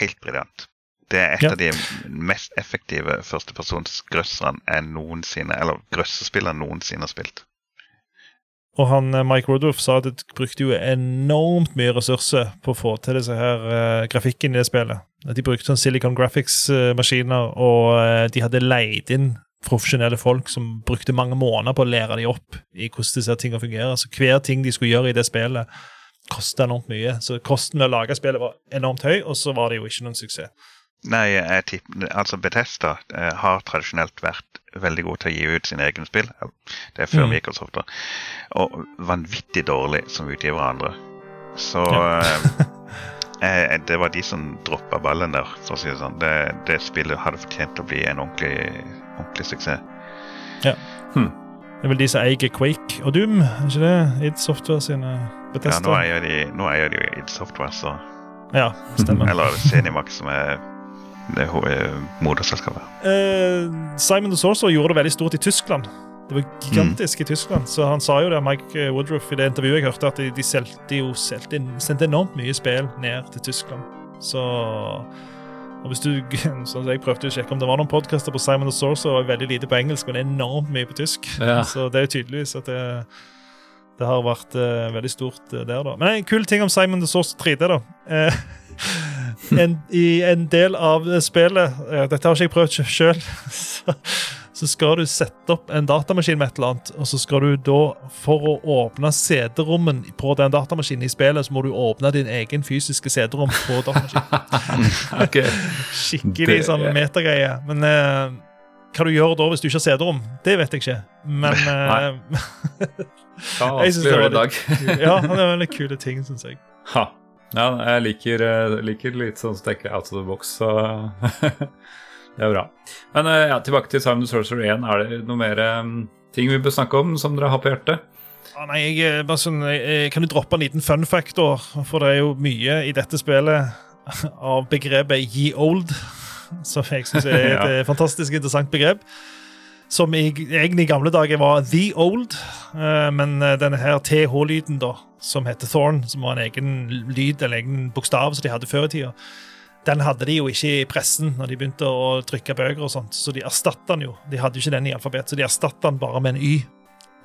D: helt briljant. Det er et ja. av de mest effektive førstepersons jeg noensinne, eller grøssespillene noensinne har spilt.
C: Og han, eh, Mike Rudolf, sa at de brukte jo enormt mye ressurser på å få til disse her uh, grafikken i det spillet. De brukte sånn Silicon Graphics-maskiner, og uh, de hadde leid inn profesjonelle folk som brukte mange måneder på å lære dem opp i hvordan disse tingene fungerer. Så hver ting de skulle gjøre i det spillet, kosta enormt mye. Så kosten ved å lage spillet var enormt høy, og så var det jo ikke noen suksess.
D: Nei, jeg tipper, altså Betesta eh, har tradisjonelt vært veldig god til å gi ut sine egne spill. Det er før
C: Mm.
D: Microsoft, da. Og vanvittig dårlig som utgiver av andre. Så
C: Ja.
D: eh, eh, det var de som droppa ballen der, for å si det sånn. Det, det spillet hadde fortjent å bli en ordentlig, ordentlig suksess.
C: Det er vel de som eier Quake og Doom, er ikke det? id Software sine
D: Ja, nå eier de, nå eier de jo id Software, så
C: Ja, stemmer.
D: Eller Zenimax, som er det eh, moderselskapet.
C: Uh, Simon the Sorcerer gjorde det veldig stort i Tyskland. Det var gigantisk i Tyskland. Så han sa jo det, Mike Woodruff, i det intervjuet jeg hørte, at de, de solgte jo selte, sendte enormt mye spill ned til Tyskland. Så og hvis du, sånn Jeg prøvde å sjekke om det var noen podkaster på Simon the Sorcerer, og veldig lite på engelsk, men enormt mye på tysk.
B: Ja.
C: Så det er jo tydeligvis at det, det har vært uh, veldig stort uh, der, da. Men en kul ting om Simon the Sorcerer 3D, da. Uh, en, I en del av spillet Dette har ikke jeg prøvd sjøl. Så, skal du sette opp en datamaskin med et eller annet, og så skal du da, for å åpne CD-rommen på den datamaskinen i spillet, så må du åpne din egen fysiske CD-rom på datamaskinen.
B: Ok.
C: Skikkelig sånn metagreie. Men eh, hva du gjør da hvis du ikke har CD-rom, det vet jeg ikke. Men eh, Jeg
B: å
C: det
B: var litt,
C: ja, det er veldig kule ting, syns jeg.
B: Ha. Ja, jeg liker, eh, liker litt sånn som tenker out of the box, så det er bra. Men eh, ja, tilbake til Simon Sorcerer 1. Er det noe mer um, ting vi bør snakke om som dere har på hjertet?
C: Ah, nei, jeg, er bare sånn, jeg, jeg kan du droppe en liten fun fact, da. For det er jo mye i dette spillet av begrepet ye old, som jeg syns er et
B: Ja.
C: eh, fantastisk interessant begrep. Som i, egentlig i gamle dager var the old, eh, men eh, denne her TH-lyden, da, som heter Thorn, som var en egen lyd eller egen bokstav som de hadde før i tida, den hadde de jo ikke i pressen når de begynte å trykke bøker og sånt, så de erstatta den jo. De hadde jo ikke den i alfabet, så de erstatta den bare med en Y.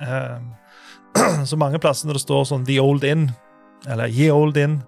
C: Um, så mange plasser når det står sånn The Old In, eller Ye Old Inn,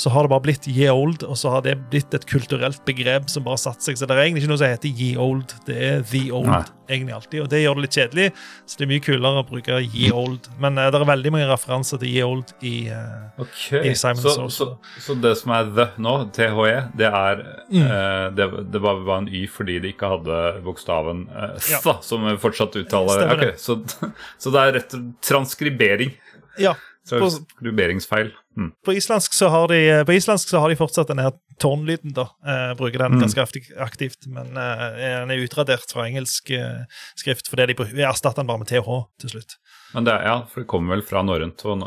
C: så har det bare blitt Ye Old, og så har det blitt et kulturelt begrep som bare har satt seg. Så det er egentlig ikke noe som heter Ye Old, det er The Old
B: Nei.
C: egentlig alltid. Og det gjør det litt kjedelig, så det er mye kulere å bruke Ye Old. Men uh, det er veldig mange referanser til Ye Old i uh,
B: okay.
C: I Simon
B: så, så, så det som er the nå, THE, det er
C: Mm.
B: uh, det, det var, var en Y fordi de ikke hadde bokstaven uh, s,
C: Ja.
B: da, som fortsatt uttaler. okay, så, så det er rett transkribering.
C: Ja.
B: Transkriberingsfeil. Mm.
C: På islandsk så har de, på islandsk så har de fortsatt denne her tårnlyden, da. Eh, bruker den
B: Mm.
C: ganske aktivt, men eh, den er utradert fra engelsk eh, skrift fordi de vi erstatter den bare med TH til slutt.
B: Men det er, ja, for det kommer vel fra norrønt og,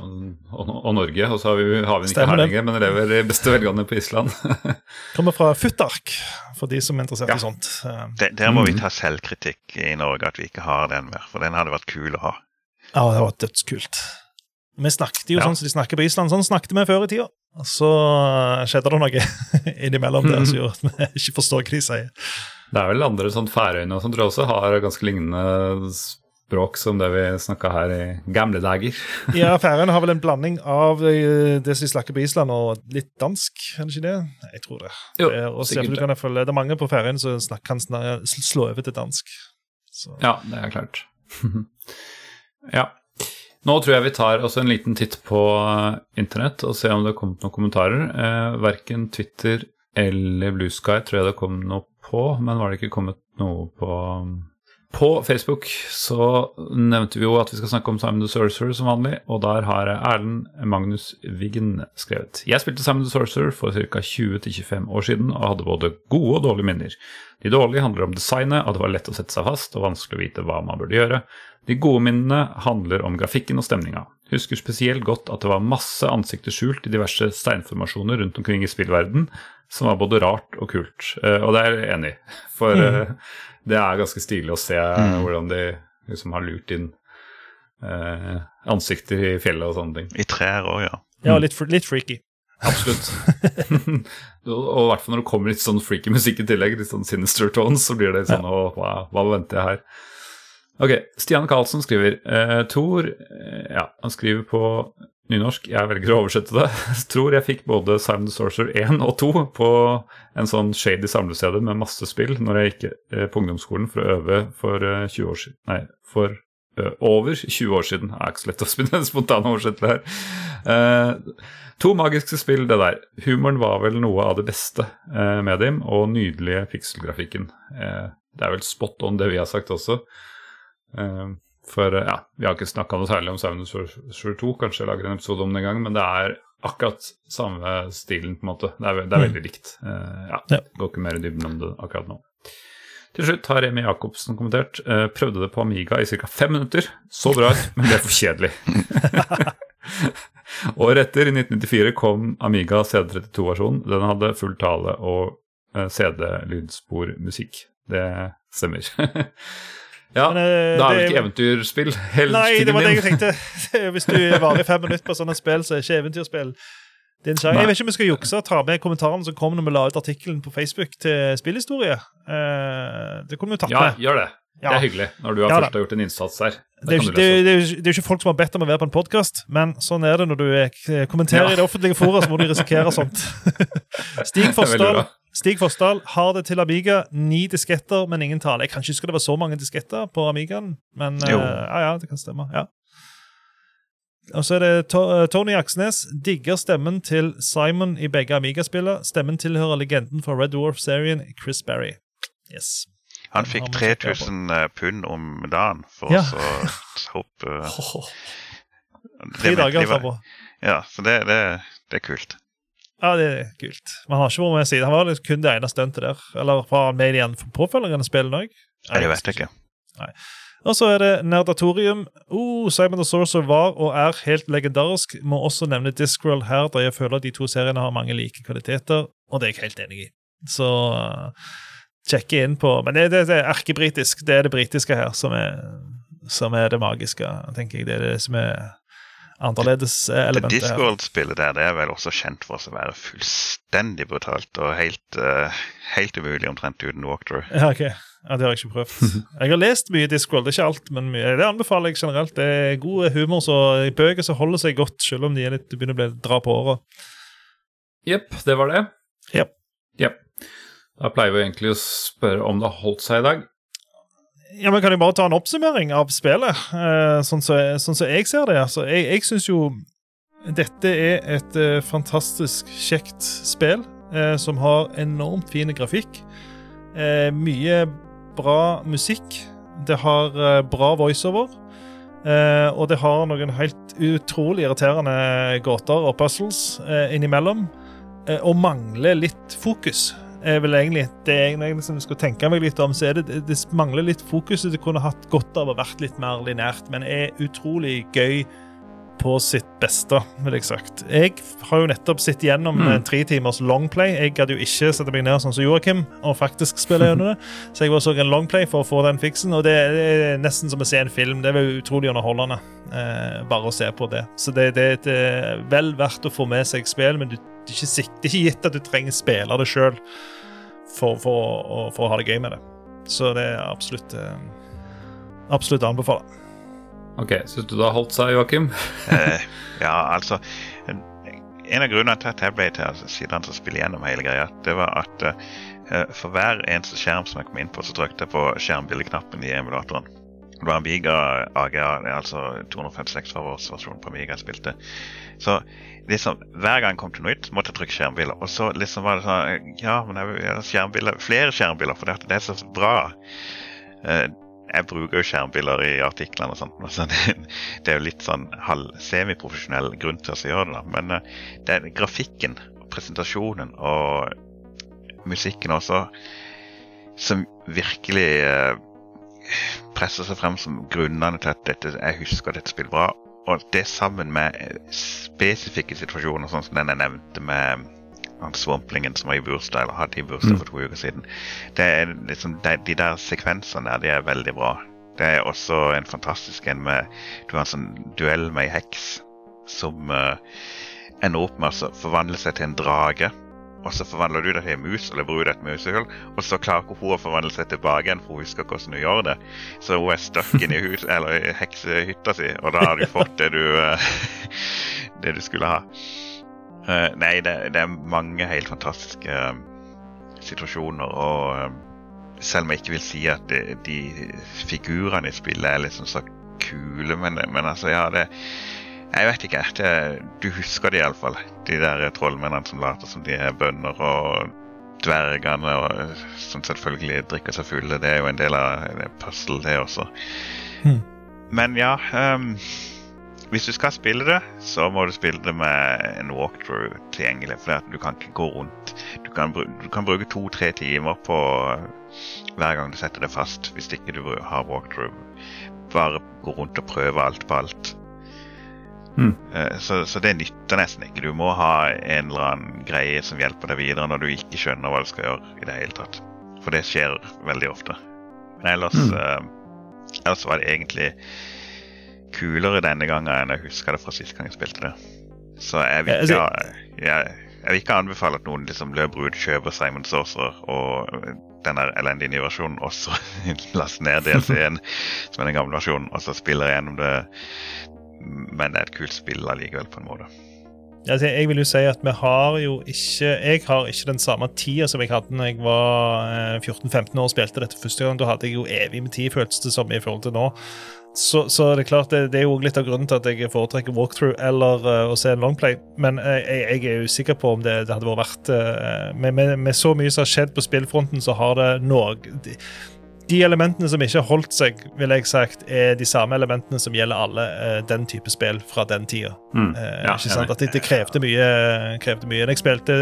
B: og, og Norge, og så har vi, har vi den ikke her
C: det.
B: lenger, men lever i beste velgående på Island.
C: Kommer fra Futtark, for de som er interessert
D: Ja.
C: i sånt. Eh,
D: Det, der må vi
B: Mhm.
D: ta selvkritikk i Norge, at vi ikke har den mer. For den hadde vært kul å ha.
C: Ja, det hadde vært dødskult. Vi snakket jo
B: Ja.
C: sånn som de snakker på Island. Sånn snakket vi før i tida. Og så eh, skjedde det noe innimellom der som gjorde at vi ikke forstår hva de sier.
B: Det er vel andre sånn Færøyene som tror jeg også har ganske lignende språk som det vi snakka her i gamle dager.
C: Ja, Færøyene har vel en blanding av eh, det som de snakker på Island, og litt dansk, er det ikke det? Jeg tror det.
B: Jo,
C: det, er, også,
B: sikkert
C: du kan i hvert det er mange på Færøyene som snakker, kan slå over til dansk. Så.
B: Ja, det er klart. ja. Nå tror jeg vi tar også en liten titt på eh, internett og ser om det har kommet noen kommentarer. Eh, verken Twitter eller Bluesky tror jeg det kom noe på, men var det ikke kommet noe på På Facebook så nevnte vi jo at vi skal snakke om Simon the Sorcerer som vanlig, og der har Erlend Magnus Wiggen skrevet. Jeg spilte Simon the Sorcerer for ca. 20-25 år siden og hadde både gode og dårlige minner. De dårlige handler om designet, at det var lett å sette seg fast og vanskelig å vite hva man burde gjøre. De gode minnene handler om grafikken og stemninga. Husker spesielt godt at det var masse ansikter skjult i diverse steinformasjoner rundt omkring i spillverden, som var både rart og kult. Eh, og det er jeg enig i, for mm. det er ganske stilig å se hvordan de liksom har lurt inn eh, ansikter i fjellet og sånne ting.
D: I trær òg, ja.
C: Ja, litt, litt freaky.
B: Absolutt. og i hvert fall når det kommer litt sånn freaky musikk i tillegg, litt sånn sinister tones, så blir det sånn Å, hva, hva venter jeg her? Ok, Stian Karlsen skriver eh, Thor eh, Ja, han skriver på nynorsk. Jeg velger å oversette det. Tror jeg fikk både the Sorcerer 1 og 2 på en sånn shady samlested med masse spill når jeg gikk eh, på ungdomsskolen for å øve for 20 år siden. Nei, for over 20 år siden. Det er ikke så lett å spinne en spontan oversettelse her. Uh, to magiske spill, det der. Humoren var vel noe av det beste med dem, og nydelige pikselgrafikken. Det er vel spot on det vi har sagt også. For ja, vi har ikke snakka noe særlig om Seven Sorcerer 2, kanskje jeg lager en episode om det en gang, men det er akkurat samme stilen, på en måte. Det er, det er mm. veldig likt. ja, ja. Går ikke mer i dybden om det akkurat nå. Til slutt har Remi Jacobsen kommentert. Prøvde det på Amiga i ca. fem minutter. Så bra ut, men ble for kjedelig. Året etter, i 1994, kom Amiga CD32-versjonen. Den hadde full tale og uh, CD-lydspormusikk. Det stemmer. ja, men, uh, da er det ikke eventyrspill.
C: Nei, det var det jeg tenkte. Hvis du varer fem minutter på sånne spill, så er det ikke eventyrspill. Jeg vet ikke om vi skal jukse og ta med kommentaren som kom når vi la ut artikkelen på Facebook til spillhistorie. Uh, det kunne vi jo tatt
B: ja,
C: med.
B: gjør det. Ja. Det er hyggelig når du har, ja, først har gjort en innsats her.
C: Det, det, det, det, er jo ikke folk som har bedt om å være på en podkast, men sånn er det når du kommenterer ja. i det offentlige fora, så må du risikere sånt. Stig Fossdal, Stig Fossdal har det til Amiga. Ni disketter, men ingen tale. Jeg kan ikke huske det var så mange disketter på Amigaen, men uh, ja, ja, det kan stemme. ja. Og så er det to Tony Aksnes. Digger stemmen til Simon i begge Amiga-spillene. Stemmen tilhører legenden fra Red Dwarf-serien Chris Berry. Yes.
D: Han fikk 3000 eh, pund om dagen for ja. å hoppe
C: Tre dager etterpå.
D: Ja, så det, det, det, er kult.
C: Ja, det er kult. Men han har ikke vært med siden. Han var liksom kun det ene stuntet der. Eller var han med igjen for påfølgende spill òg?
D: Det vet jeg ikke.
C: Nei. Og så er det Nerdatorium. Oh, Simon the Sorcerer var og er helt legendarisk. Må også nevne Discworld her, da jeg føler at de to seriene har mange like kvaliteter, og det er jeg helt enig i. Så uh, sjekke inn på Men det, det, det er erkebritisk. Det er det britiske her som er, som er, det magiske, tenker jeg. Det er det som er annerledes element.
D: Det Discworld-spillet der det er vel også kjent for å være fullstendig brutalt og helt, uh, helt umulig omtrent uten walkthrough.
C: Ja, okay. Ja, Det har jeg ikke prøvd. Jeg har lest mye Discworld, det er ikke alt, men mye. Det anbefaler jeg generelt. Det er god humor, så i bøker så holder seg godt, selv om de litt, begynner å bli dra på åra.
B: Jepp, det var det.
C: Jepp.
B: Yep. Da pleier vi egentlig å spørre om det har holdt seg i dag.
C: Ja, men Kan jeg bare ta en oppsummering av spillet, eh, sånn som så, sånn så jeg ser det? Altså, jeg jeg syns jo dette er et uh, fantastisk kjekt spill uh, som har enormt fin grafikk. Mye bra musikk. Det har bra voiceover. Og det har noen helt utrolig irriterende gåter og puzzles innimellom. og mangler litt fokus. Er vel egentlig, det jeg skal tenke meg litt om, så er det, det mangler litt fokus. Det kunne hatt godt av å vært litt mer linært, men er utrolig gøy på sitt beste, vil jeg sagt. Jeg har jo nettopp sittet gjennom mm. en tre timers longplay. Jeg hadde jo ikke sette meg ned sånn som Joakim og faktisk spille gjennom det. Så jeg var så en longplay for å få den fiksen, og det er nesten som å se en film. Det er utrolig underholdende eh, bare å se på det. Så det, det, det, er vel verdt å få med seg spill, men du, det, er ikke, det, er ikke, gitt at du trenger spille det sjøl for, for, for, å ha det gøy med det. Så det er absolutt eh, Absolutt å anbefale.
B: Ok, Syns du det har holdt seg, Joakim?
D: eh, ja, altså En av grunnene til at jeg ble til siden som spiller gjennom hele greia, det var at eh, for hver eneste skjerm som jeg kom inn på, så trykte jeg på skjermbildeknappen i emulatoren. Det var Amiga AGA, altså 256 var vår versjon på Amiga jeg spilte. Så liksom, hver gang jeg kom til noe nytt, måtte jeg trykke skjermbilder. Og så liksom var det sånn Ja, men jeg vil ha skjermbilder, flere skjermbilder, for det er så bra. Eh, jeg bruker jo skjermbilder i artiklene og sånt. Så det, er jo litt sånn halv semiprofesjonell grunn til å gjøre det. da. Men uh, det er grafikken, presentasjonen og musikken også som virkelig uh, presser seg frem som grunnene til at dette, jeg husker dette spillet bra. Og det sammen med spesifikke situasjoner, sånn som den jeg nevnte med han svamplingen som var i bursdag, eller hadde i bursdag mm. for to uker siden. Det er liksom, de, de der sekvensene der, de er veldig bra. Det er også en fantastisk en med Du har en sånn duell med ei heks som uh, ender opp med å forvandle seg til en drage. Og så forvandler du deg til en mus, eller bruker et musehull. Og så klarer ikke hun å forvandle seg tilbake igjen, for hun husker hvordan hun gjør det. Så hun er stuck inne i hus, eller heksehytta si, og da har du fått det du uh, det du skulle ha. Uh, nei, det, det, er mange helt fantastiske uh, situasjoner, og selv om jeg ikke vil si at de, de figurene i spillet er liksom så kule, men, men altså, ja, det Jeg vet ikke. Det, du husker det iallfall. De der trollmennene som later som de er bønder, og dvergene og, som selvfølgelig drikker seg fulle. Det er jo en del av puzzle, det også. Mm. Men ja um, Hvis du skal spille det, så må du spille det med en walkthrough tilgjengelig. For du kan ikke gå rundt. Du kan, du kan bruke to-tre timer på hver gang du setter det fast, hvis ikke du har walkthrough. Bare gå rundt og prøve alt på alt. Mm. Så, så, det nytter nesten ikke. Du må ha en eller annen greie som hjelper deg videre når du ikke skjønner hva du skal gjøre. i det hele tatt. For det skjer veldig ofte. Men ellers, mm. eh, ellers var det egentlig kulere denne gangen enn jeg husker det fra sist gang jeg spilte det. Så jeg vil ikke, jeg, jeg vil ikke anbefale at noen liksom løper ut, kjøper Simon Saucer og den elendige nye versjonen, og så laster ned DLC-en som er den gamle versjonen, og så spiller jeg gjennom det men det er et kult spill allikevel, på en måte.
C: Altså, jeg vil jo si at vi har jo ikke Jeg har ikke den samme tida som jeg hadde når jeg var 14-15 eh, år og spilte dette første gang. Da hadde jeg jo evig med tid, føltes det som, i forhold til nå. Så, så det er klart, det, det, er jo litt av grunnen til at jeg foretrekker walkthrough eller uh, å se en longplay. Men uh, jeg, jeg, er usikker på om det, det hadde vært verdt uh, med, med, med, så mye som har skjedd på spillfronten, så har det noe de, elementene som ikke har holdt seg, vil jeg sagt, er de samme elementene som gjelder alle uh, den type spill fra den tida. Mm. Uh, ja, ikke sant? At det, det krevde, mye, krevde mye. Da jeg spilte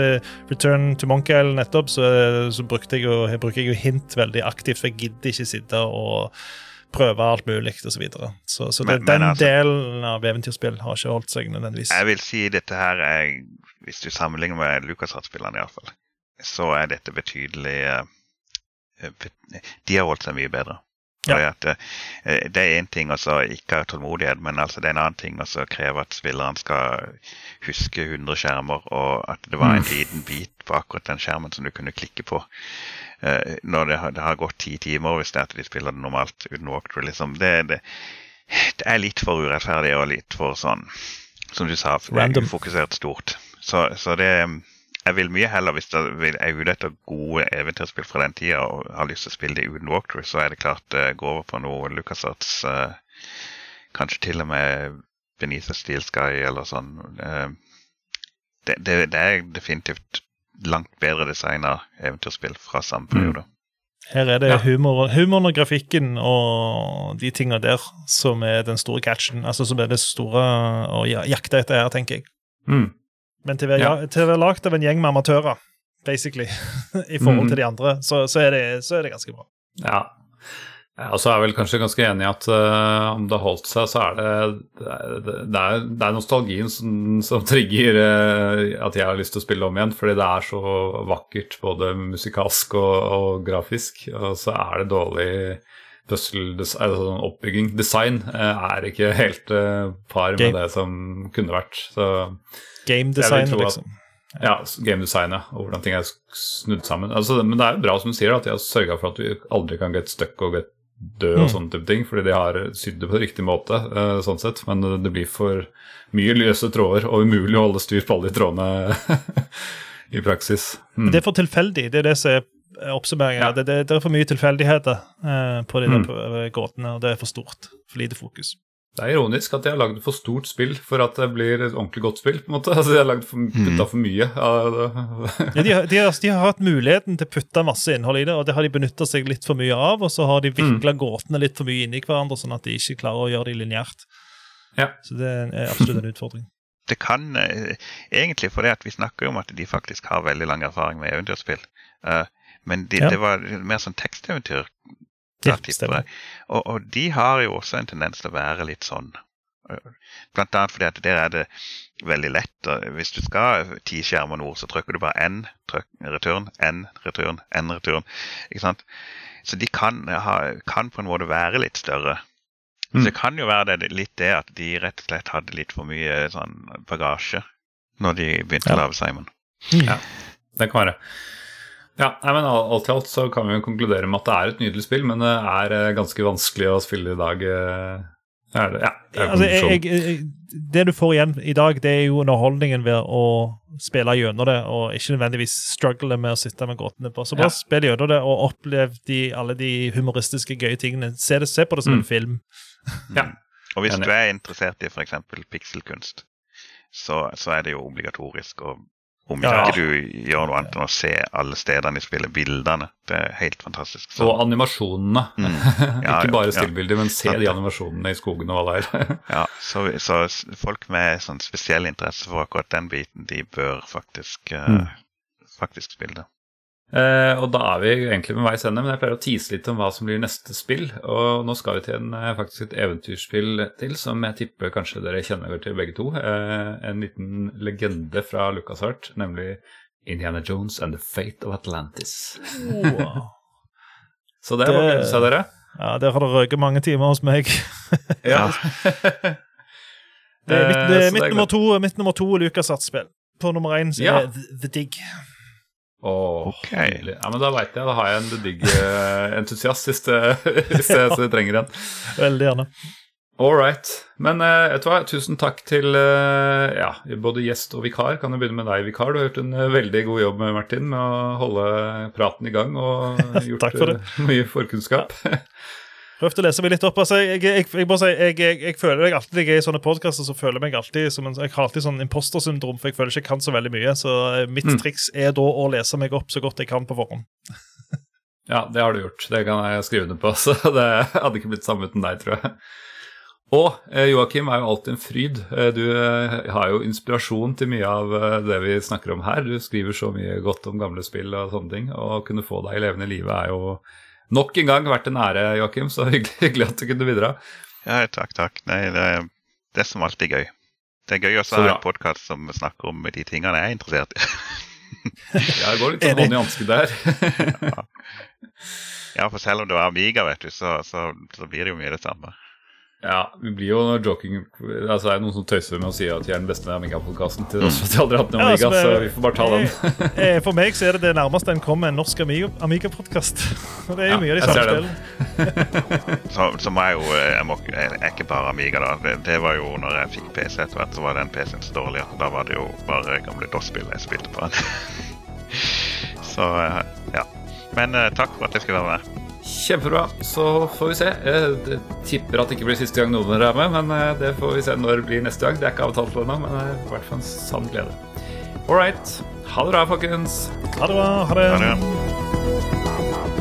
C: Return to Monkey Island nettopp, så, så brukte jeg jo, jeg bruker jeg jo hint veldig aktivt, for jeg gidder ikke sitte og prøve alt mulig osv. Så, videre. så Så men, den altså, delen av eventyrspill har ikke holdt seg nødvendigvis.
D: Jeg vil si dette her er, hvis du sammenligner med LucasArts-spillene iallfall, så er dette betydelig uh, de har holdt seg mye bedre. Ja. At, uh, det er én ting å ikke ha tålmodighet, men altså, det er en annen ting å kreve at spilleren skal huske 100 skjermer, og at det var en mm. liten bit på akkurat den skjermen som du kunne klikke på. Når det har, det har, gått ti timer, hvis det er at de spiller det normalt uten walkthrough. Liksom. Det, det, det, er litt for urettferdig og litt for sånn, som du sa, ufokusert stort. Så, så det jeg vil mye heller, hvis jeg er ute etter gode eventyrspill fra den tida og har lyst til å spille det uten walkthrough, så er det klart uh, gå over på noe LucasArts. Uh, kanskje til og med Benita Steel Sky eller sånn. Uh, det, det, det, er definitivt langt bedre designa eventyrspill fra samme mm.
C: Her er det ja. humor, humoren og grafikken og de tinga der som er den store catchen. Altså som er det store å jakte etter her, tenker jeg. Mm. Men til å være, ja. til å være lagd av en gjeng med amatører, basically, i forhold til de andre, så, så, er det, så, er det, ganske bra.
B: Ja. Og så er jeg vel kanskje ganske enig i at uh, om det har holdt seg, så er det Det, det, er, det er, nostalgien som, som trigger uh, at jeg har lyst til å spille om igjen, fordi det er så vakkert både musikalsk og, og grafisk. Og så er det dårlig puzzle, altså oppbygging. Design uh, er ikke helt par med det som kunne vært. Så
C: Game design, liksom.
B: Ja, game design, ja. Og hvordan ting er snudd sammen. Altså, men det er jo bra, som du sier, at de har sørga for at vi aldri kan get stuck og get død og mm. sånne type ting, fordi de har sydd det på riktig måte, uh, sånn sett. Men det blir for mye løse tråder og umulig å holde styr på alle de trådene i praksis.
C: Mm. Det er for tilfeldig. Det er det som er oppsummeringen. Ja. Det, det, det, er for mye tilfeldigheter uh, på de mm. gåtene, og det er for stort. For lite fokus.
B: Det er ironisk at de har lagd for stort spill for at det blir et ordentlig godt spill. på en måte. Altså, De har lagd for, mm. putta for mye.
C: ja, de, har, de, har, de, har, hatt muligheten til å putte masse innhold i det, og det har de benytta seg litt for mye av. Og så har de vikla mm. gåtene litt for mye inni hverandre, sånn at de ikke klarer å gjøre det lineært. Ja. Så det er absolutt en utfordring.
D: Det kan egentlig, for det at vi snakker om at de faktisk har veldig lang erfaring med eventyrspill. Uh, men de, ja. det var mer sånn teksteventyr ja, stemmer. Og, og, de har jo også en tendens til å være litt sånn. Blant annet fordi at der er det veldig lett. Hvis du skal ti skjermer nord, så trykker du bare N return, N return, N return. Ikke sant? Så de kan, ha, kan på en måte være litt større. Mm. Så det kan jo være det, litt det at de rett og slett hadde litt for mye sånn bagasje når de begynte ja. å lage Simon.
B: Ja, det kan være. Ja, nei, men Alt i alt så kan vi jo konkludere med at det er et nydelig spill, men det er eh, ganske vanskelig å spille i dag. Det Er det, ja, det, er
C: Altså, jeg, jeg, det du får igjen i dag, det er jo underholdningen ved å spille gjennom det, og ikke nødvendigvis struggle med å sitte med gåtene på. Så bare
B: Ja.
C: spill gjennom det, og opplev de, alle de humoristiske, gøye tingene. Se, det, se på det som
B: Mm.
C: en film.
B: ja.
D: Og hvis du er interessert i f.eks. pikselkunst, så, så er det jo obligatorisk. Og om
C: Ja.
D: ikke du gjør noe annet enn å se alle stedene de spiller bildene, det er helt fantastisk. Så,
B: Og animasjonene.
D: Mm. Ja,
B: Ikke bare stillbilder, men se de animasjonene i skogen og hva det er.
D: ja, så, så folk med sånn spesiell interesse for akkurat den biten, de bør faktisk, eh,
B: Mm.
D: faktisk spille det.
B: Eh, og da er vi egentlig med veis ende, men jeg pleier å tease litt om hva som blir neste spill. Og nå skal vi til en, eh, faktisk et eventyrspill til som jeg tipper kanskje dere kjenner til begge to. Uh, en liten legende fra LucasArt, nemlig Indiana Jones and the Fate of Atlantis.
C: Wow.
B: Så det var å glede dere.
C: Ja, der har det røket mange timer hos meg.
B: Ja.
C: Det er mitt, det er mitt
B: det er
C: nummer to, mitt nummer to LucasArts-spill. På nummer én så
B: Ja.
C: er The Dig.
B: Åh, okay. Ja, men da veit jeg. Da har jeg en The Dig-entusiast hvis, jeg trenger en.
C: Veldig gjerne.
B: All right. Men eh, vet du hva, tusen takk til eh, ja, både gjest og vikar. Kan jo begynne med deg, vikar. Du har gjort en eh, veldig god jobb, Martin, med å holde praten i gang og gjort
C: for
B: eh, mye forkunnskap.
C: Prøvd å lese meg litt opp. altså, jeg, jeg, jeg, bare si, jeg, jeg, føler meg alltid jeg er i sånne podkaster, så føler jeg meg alltid som en, jeg har alltid sånn impostersyndrom, for jeg føler ikke jeg kan så veldig mye. Så eh, mitt
B: Mm.
C: triks er da å lese meg opp så godt jeg kan på forhånd.
B: Ja, det har du gjort. Det kan jeg skrive under på. Så det hadde ikke blitt samme uten deg, tror jeg. Og eh, Joakim er jo alltid en fryd. Eh, Du har jo inspirasjon til mye av det vi snakker om her. Du skriver så mye godt om gamle spill og sånne ting. Og å kunne få deg i levende livet er jo nok en gang vært en ære, Joakim. Så hyggelig, hyggelig at du kunne bidra.
D: Ja, takk, takk. Nei, det, er- det er som alltid gøy. Det er gøy å ha en podkast som snakker om de tingene jeg er interessert i.
B: ja, det går litt sånn hånd i hanske der.
D: Ja, for selv om du er Amiga, vet du, så, så, så blir det jo mye det samme.
B: Ja, vi blir jo joking Altså det er noen som tøyser med å si at de er den beste Amiga-podkasten til tross for at de aldri har hatt en
C: Ja,
B: Amiga,
C: altså,
B: så vi får bare ta den.
C: Eh, For meg så er det det nærmeste en kommer en norsk Amiga- Amiga-podkast. Og det er jo
B: Ja,
C: mye av de samme spillene.
D: Så, så må jeg jo jeg, må, jeg er ikke bare Amiga, da. Det, det var jo når jeg fikk PC etter hvert, så var den PC-en så dårlig at da var det jo bare gamle DOS-spill jeg spilte på den. så eh, ja. Men eh, takk for at jeg skulle være med.
B: Kjempebra. Så får vi se. Jeg jeg tipper at det ikke blir siste gang noen av dere er med, men eh, det får vi se når det blir neste gang. Det er ikke avtalt ennå, men det er i hvert fall en sann glede. All right. Ha det bra, folkens.
C: Ha det bra. Ha det.
D: Ha det.